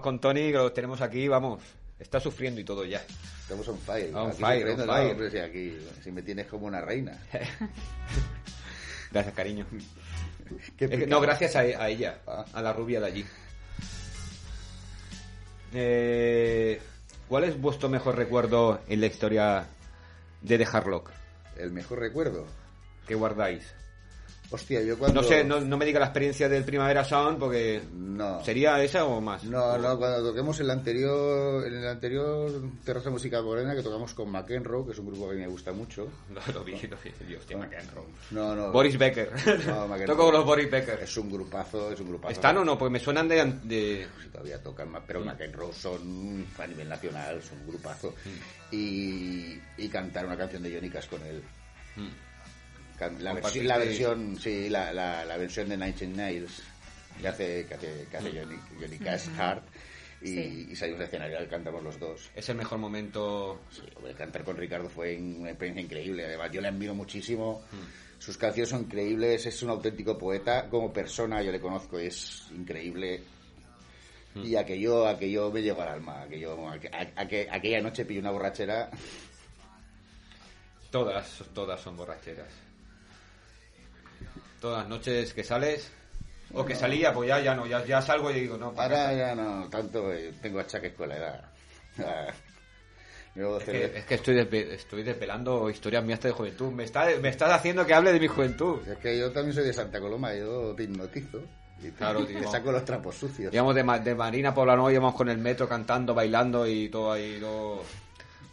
Continuamos con Tony, que lo tenemos aquí, vamos. Está sufriendo y todo ya. Estamos on fire. On Aquí fire, on no, fire. hombre, si aquí, si me tienes como una reina. Gracias, cariño. Es que- no, gracias a, a ella, Ah. a la rubia de allí. Eh, ¿Cuál es vuestro mejor recuerdo en la historia de The Harlock? El mejor recuerdo. ¿Qué guardáis? Hostia, yo cuando... No sé, no, no me diga la experiencia del Primavera Sound porque No. sería esa o más. No, no, cuando toquemos el anterior, en el anterior Terraza Música Morena que tocamos con McEnroe, que es un grupo que me gusta mucho. No, lo vi, lo vi. Dios, hostia, McEnroe. No, no. Boris Becker. No, McEnroe. Toco con los Boris Becker. Es un grupazo, es un grupazo. ¿Están o no? Porque me suenan de... de- Sí, todavía tocan más, pero McEnroe son a nivel nacional, son un grupazo. Mm. Y, y cantar una canción de Johnny Cash con él. Can- La, versión, la versión, sí, la, la, la versión de Inch Nails que hace, que hace, que hace Johnny, Johnny Cash Hard. Y, Sí. y salimos de escenario, cantamos los dos. Es el mejor momento... Sí, hombre, cantar con Ricardo fue una experiencia increíble. Además, yo le admiro muchísimo. Mm. Sus canciones son increíbles. Es un auténtico poeta. Como persona, yo le conozco, es increíble. Mm. Y aquello, aquello me llegó al alma. Aquello, aqu- aqu- aqu- aquella noche pillé una borrachera. Todas, todas son borracheras. Todas las noches que sales, o que salía, pues ya, ya no, ya, ya salgo y digo, no, para Ahora ya no tanto. eh, tengo achaques con la edad. Es que, es que estoy, estoy desvelando historias mías de juventud. Me, está, me estás haciendo que hable de mi juventud. Es que yo también soy de Santa Coloma. Yo te hipnotizo. Y te, Claro, te saco los trapos sucios. Íbamos de, de Marina Poblano, íbamos con el metro cantando, bailando y todo ahí. Todo,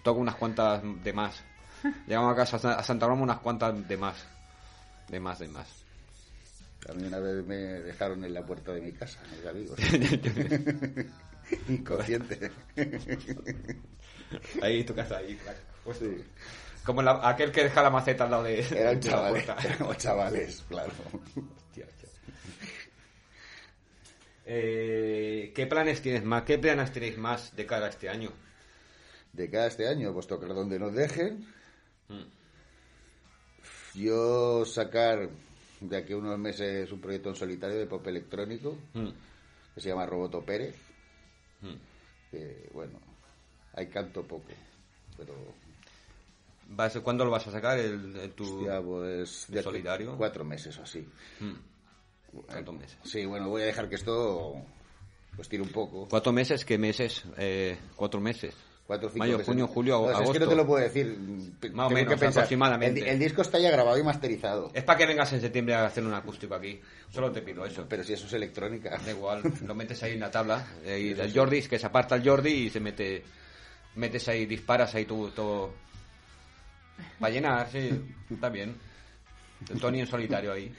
toco unas cuantas de más. Llegamos a casa a Sa- a Santa Roma unas cuantas de más. De más, de más. A mí una vez me dejaron en la puerta de mi casa, mis amigos. Inconsciente. Ahí tu casa, ahí. Pues, Sí. Como la- aquel que deja la maceta al lado de, Eran de la chavales, puerta. éramos chavales, claro. Hostia. Eh, ¿Qué planes tienes más? ¿Qué planes tenéis más de cara a este año? De cada este año, pues tocar donde nos dejen. Mm. Yo sacar de aquí a unos meses un proyecto en solitario de pop electrónico Mm. que se llama Roboto Pérez. Mm. Que bueno, hay canto poco, pero ¿Vas- ¿Cuándo lo vas a sacar? El, el tu... hostia, pues ¿En de aquí solitario? cuatro meses o así. Mm. ¿Cuántos meses? Sí, bueno, voy a dejar que esto pues tira un poco. ¿Cuatro meses? ¿Qué meses? Eh, cuatro meses. Mayo, junio, julio, No, agosto. Es que no te lo puedo decir. Más o menos, que aproximadamente. El, el disco está ya grabado y masterizado. Es para que vengas en septiembre a hacer un acústico aquí. Solo te pido eso. Pero si eso es electrónica. Da igual, lo metes ahí en la tabla. eh, Y el Jordi, que se aparta el Jordi y se mete. Metes ahí, disparas ahí tú, todo. Para llenar, sí, está bien. El Tony en solitario ahí.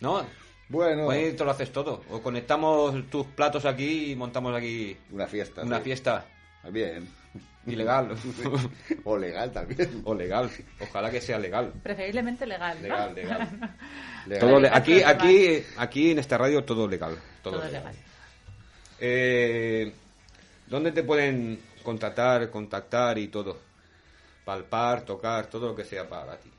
¿No? Bueno, Pues te lo haces todo. O conectamos tus platos aquí y montamos aquí una fiesta. una sí. fiesta Bien. ilegal. O legal también. o legal. Ojalá que sea legal. Preferiblemente legal. ¿no? Legal, legal. Legal. Todo le- evitar aquí, aquí, aquí en esta radio todo legal. Todo, Todo legal. legal. Eh, ¿Dónde te pueden contratar, contactar y todo? Palpar, tocar, todo lo que sea para ti.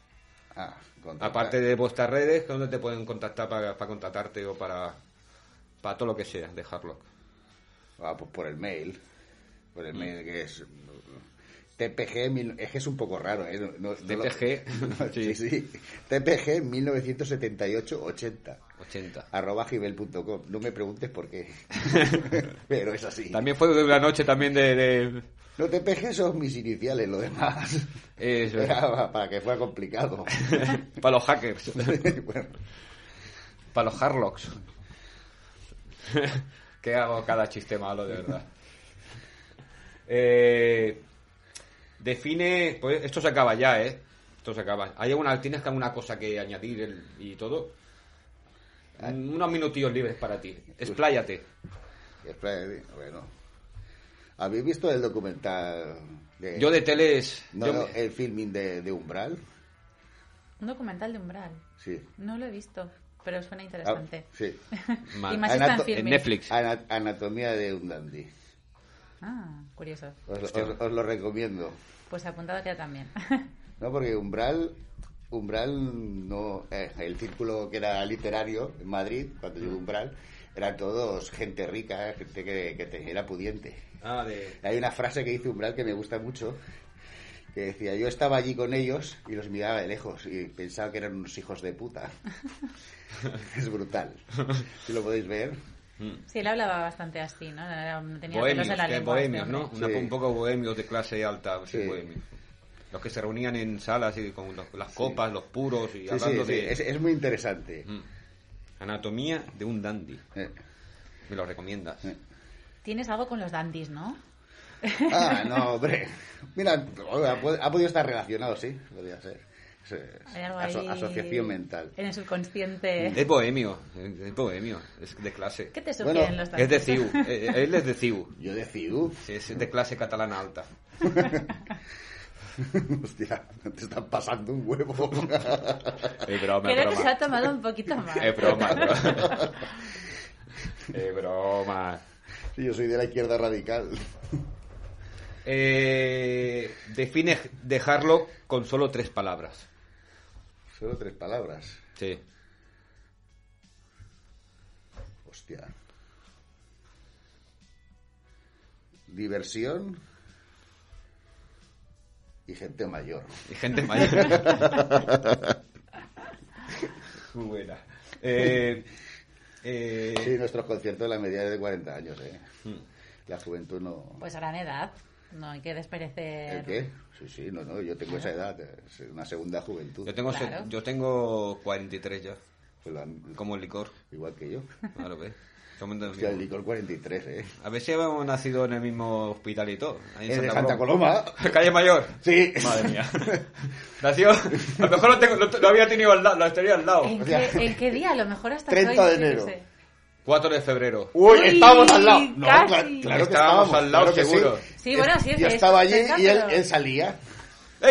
Ah. Aparte de vuestras redes, ¿dónde te pueden contactar para, para contratarte o para, para todo lo que sea de Hardlock? Ah, pues por el mail. Por el que es. TPG, es que es un poco raro, ¿eh? No- no- TPG, no, sí. sí, sí. TPG 1978-80. 80. arroba gmail.com. No me preguntes por qué. Pero es así. También fue de una noche también de... de- No TPG son mis iniciales, lo demás. eso, Era para que fuera complicado. para los hackers, bueno, para los Hardlocks. que hago cada chiste malo, de verdad. Eh, define... Pues esto se acaba ya, ¿eh? Esto se acaba. ¿Hay alguna, ¿Tienes que alguna cosa que añadir el- y todo? Unos minutillos libres para ti. Expláyate. bueno. ¿Habéis visto el documental de, Yo de teles... no, yo no, me- el filming de, de Umbral? Un documental de Umbral. Sí. No lo he visto, pero suena Ah, interesante. sí. Y más está en Netflix. Ana- Anatomía de un dandy. Ah, curioso. Os, os- os lo recomiendo. Pues apuntado queda también. No, porque Umbral, Umbral no, eh, el círculo que era literario en Madrid, cuando llegó Umbral, eran todos gente rica, gente que, que te- era pudiente. Ah, de... Hay una frase que dice Umbral que me gusta mucho, que decía, yo estaba allí con ellos y los miraba de lejos y pensaba que eran unos hijos de puta. es brutal. Si lo podéis ver. Sí, él hablaba bastante así, ¿no? Era- tenía Bohemios, en la lengua. bohemios, ¿no? hombre. Una- Sí. un poco bohemios de clase alta, sí, Sí. bohemios. Los que se reunían en salas y con los- las copas, los puros y Sí, hablando sí, sí, de es, es muy interesante. Mm. anatomía de un dandy. Eh, Me lo recomiendas. eh. Tienes algo con los dandies, ¿no? Ah, no, hombre. Mira, ha podido estar relacionado, sí, podría ser. Eh, Hay algo aso- ahí asociación mental. En el subconsciente. Es bohemio, es bohemio, es de clase. ¿Qué te Bueno, sugieren los Es de? CIU, eh, él es de CIU, Yo decido, sí, es de clase catalana alta. hostia, te están pasando un huevo. Es broma, Creo que se broma. ha tomado un poquito más. Es broma, es broma. Es broma. Yo soy de la izquierda radical. Eh, define dejarlo con solo tres palabras. Solo tres palabras. Sí. Hostia. Diversión y gente mayor. Y gente mayor. Muy buena. Eh, eh, Sí, nuestros conciertos la media es de 40 años, ¿eh? Hmm. La juventud no... Pues gran edad. No hay que desperecer. ¿El qué? Sí, sí, no, no, yo tengo esa edad, es una segunda juventud. yo, tengo se- yo tengo 43 ya, Pues la- como el licor. igual que yo. Claro, del Hostia, el licor 43, ¿eh? A ver si hemos nacido en el mismo hospital y todo. ahí en ¿Es de Santa Coloma? Calle Mayor. Sí. Madre mía. Nació. A lo mejor lo, tengo- lo- lo había tenido al lado, lo tenía al lado. ¿En O sea, qué, en qué día? A lo mejor hasta 30 hoy, de enero. sé. 4 de febrero. Uy, estábamos al lado. No, casi. cla- claro que Estábamos estábamos al lado, claro seguro. Sí. Sí, bueno, sí, Yo es estaba allí cerca, y él, pero- él salía.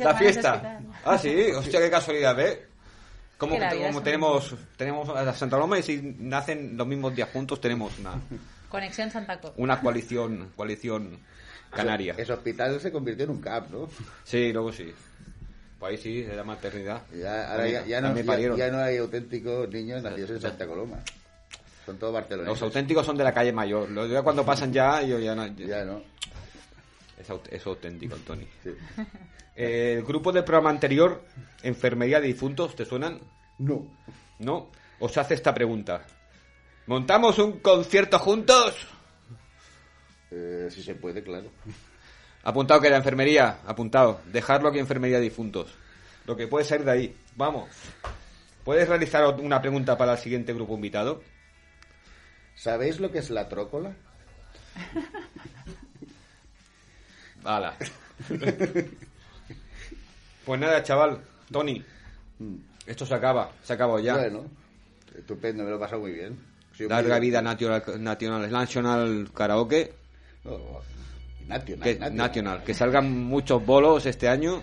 La fiesta. Ah, sí, hostia, qué casualidad, ¿ves? Como, como tenemos, tenemos a Santa Roma y si nacen los mismos días juntos tenemos una, Conexión Santa Co. una coalición, coalición canaria. Ese hospital se convirtió en un CAP, ¿no? Sí, luego sí. Pues ahí sí, era maternidad. Ya, ahora ya, ya no, me ya, parieron. ya no hay auténticos niños nacidos en Santa Coloma. Son todos barceloneses. Los auténticos son de la calle mayor. Los ya cuando pasan ya, yo ya no. Ya no. Es, aut- es auténtico, Tony. Sí. Eh, el grupo del programa anterior, Enfermería de Difuntos, ¿te suenan? No. ¿No? Os hace esta pregunta. ¿Montamos un concierto juntos? Eh, si se puede, claro. Apuntado que la enfermería, apuntado. Dejarlo que enfermería de difuntos. Lo que puede salir de ahí. Vamos. ¿Puedes realizar una pregunta para el siguiente grupo invitado? ¿Sabéis lo que es la trócola? Hala. pues nada, chaval. Tony. Esto se acaba. Se acabó ya. Bueno, estupendo, me lo he pasado muy bien. Larga muy- vida National, National Karaoke. Oh, nacional, Que, nacional. national. Que salgan muchos bolos este año.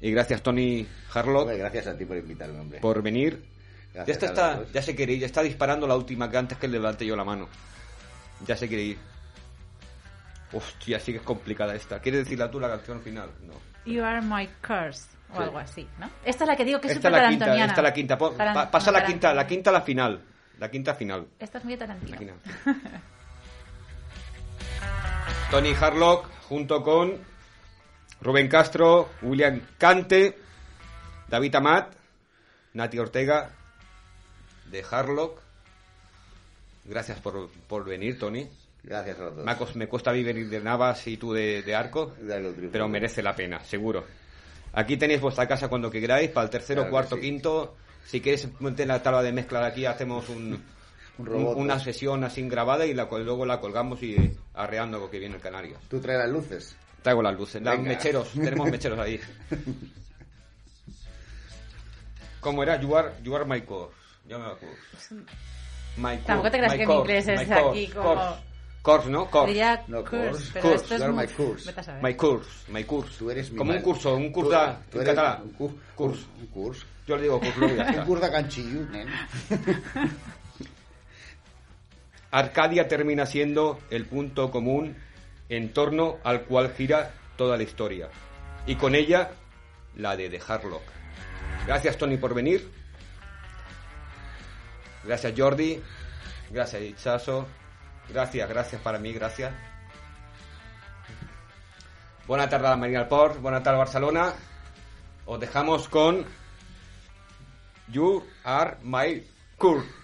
Y gracias, Tony Harlock, Hombre, gracias a ti por invitarme, hombre. por venir. Ya, está, está, ya se quiere ir. Ya está disparando la última que antes que levante yo la mano. Ya se quiere ir. Hostia, sí que es complicada esta. ¿Quieres decirla tú la canción final? No. You are my curse. O Sí. algo así, ¿no? Esta es la que digo que es Esta súper la quinta, tarantoniana. esta es la quinta. Pa- pasa no, la quinta, la quinta a la final. La quinta final. Esta es muy Tarantino. Tony Harlock junto con Rubén Castro, William Cante, David Amat, Nati Ortega de Harlock. Gracias por, por venir, Tony. Gracias a los dos. Me, cuesta a mí venir de Navas y tú de, de Arco, pero merece la pena, seguro. Aquí tenéis vuestra casa cuando que queráis, para el tercero, Claro cuarto, sí. quinto. Si queréis meter la tabla de mezcla de aquí, hacemos un, Un robot, un- una pues. sesión así grabada y la, luego la colgamos y arreando lo que viene el Canarias. Tú traes las luces. Traigo las luces, mecheros, tenemos mecheros ahí. ¿Cómo era? You are, you are my course. Yo me acuerdo. My course, Tampoco te creas my que mi course, inglés es course, aquí como- Course, Course, ¿no? Course. Diría No, curse, pero esto es muy... my curse. Vete a saber. My course, my course. Tú eres mi Como un curso, un Tú- curso tú en eres catalán. Un, cur- Curs. un curs. Yo le digo curso, Un está. curs de canchillo, nen. Arcadia termina siendo el punto común en torno al cual gira toda la historia. Y con ella, la de The Harlock. Gracias, Tony, por venir. Gracias, Jordi. Gracias, Itchaso. Gracias, gracias para mí, gracias. Buena tarde a la Marina del Port. Buena tarde, Barcelona. Os dejamos con You Are My Cool.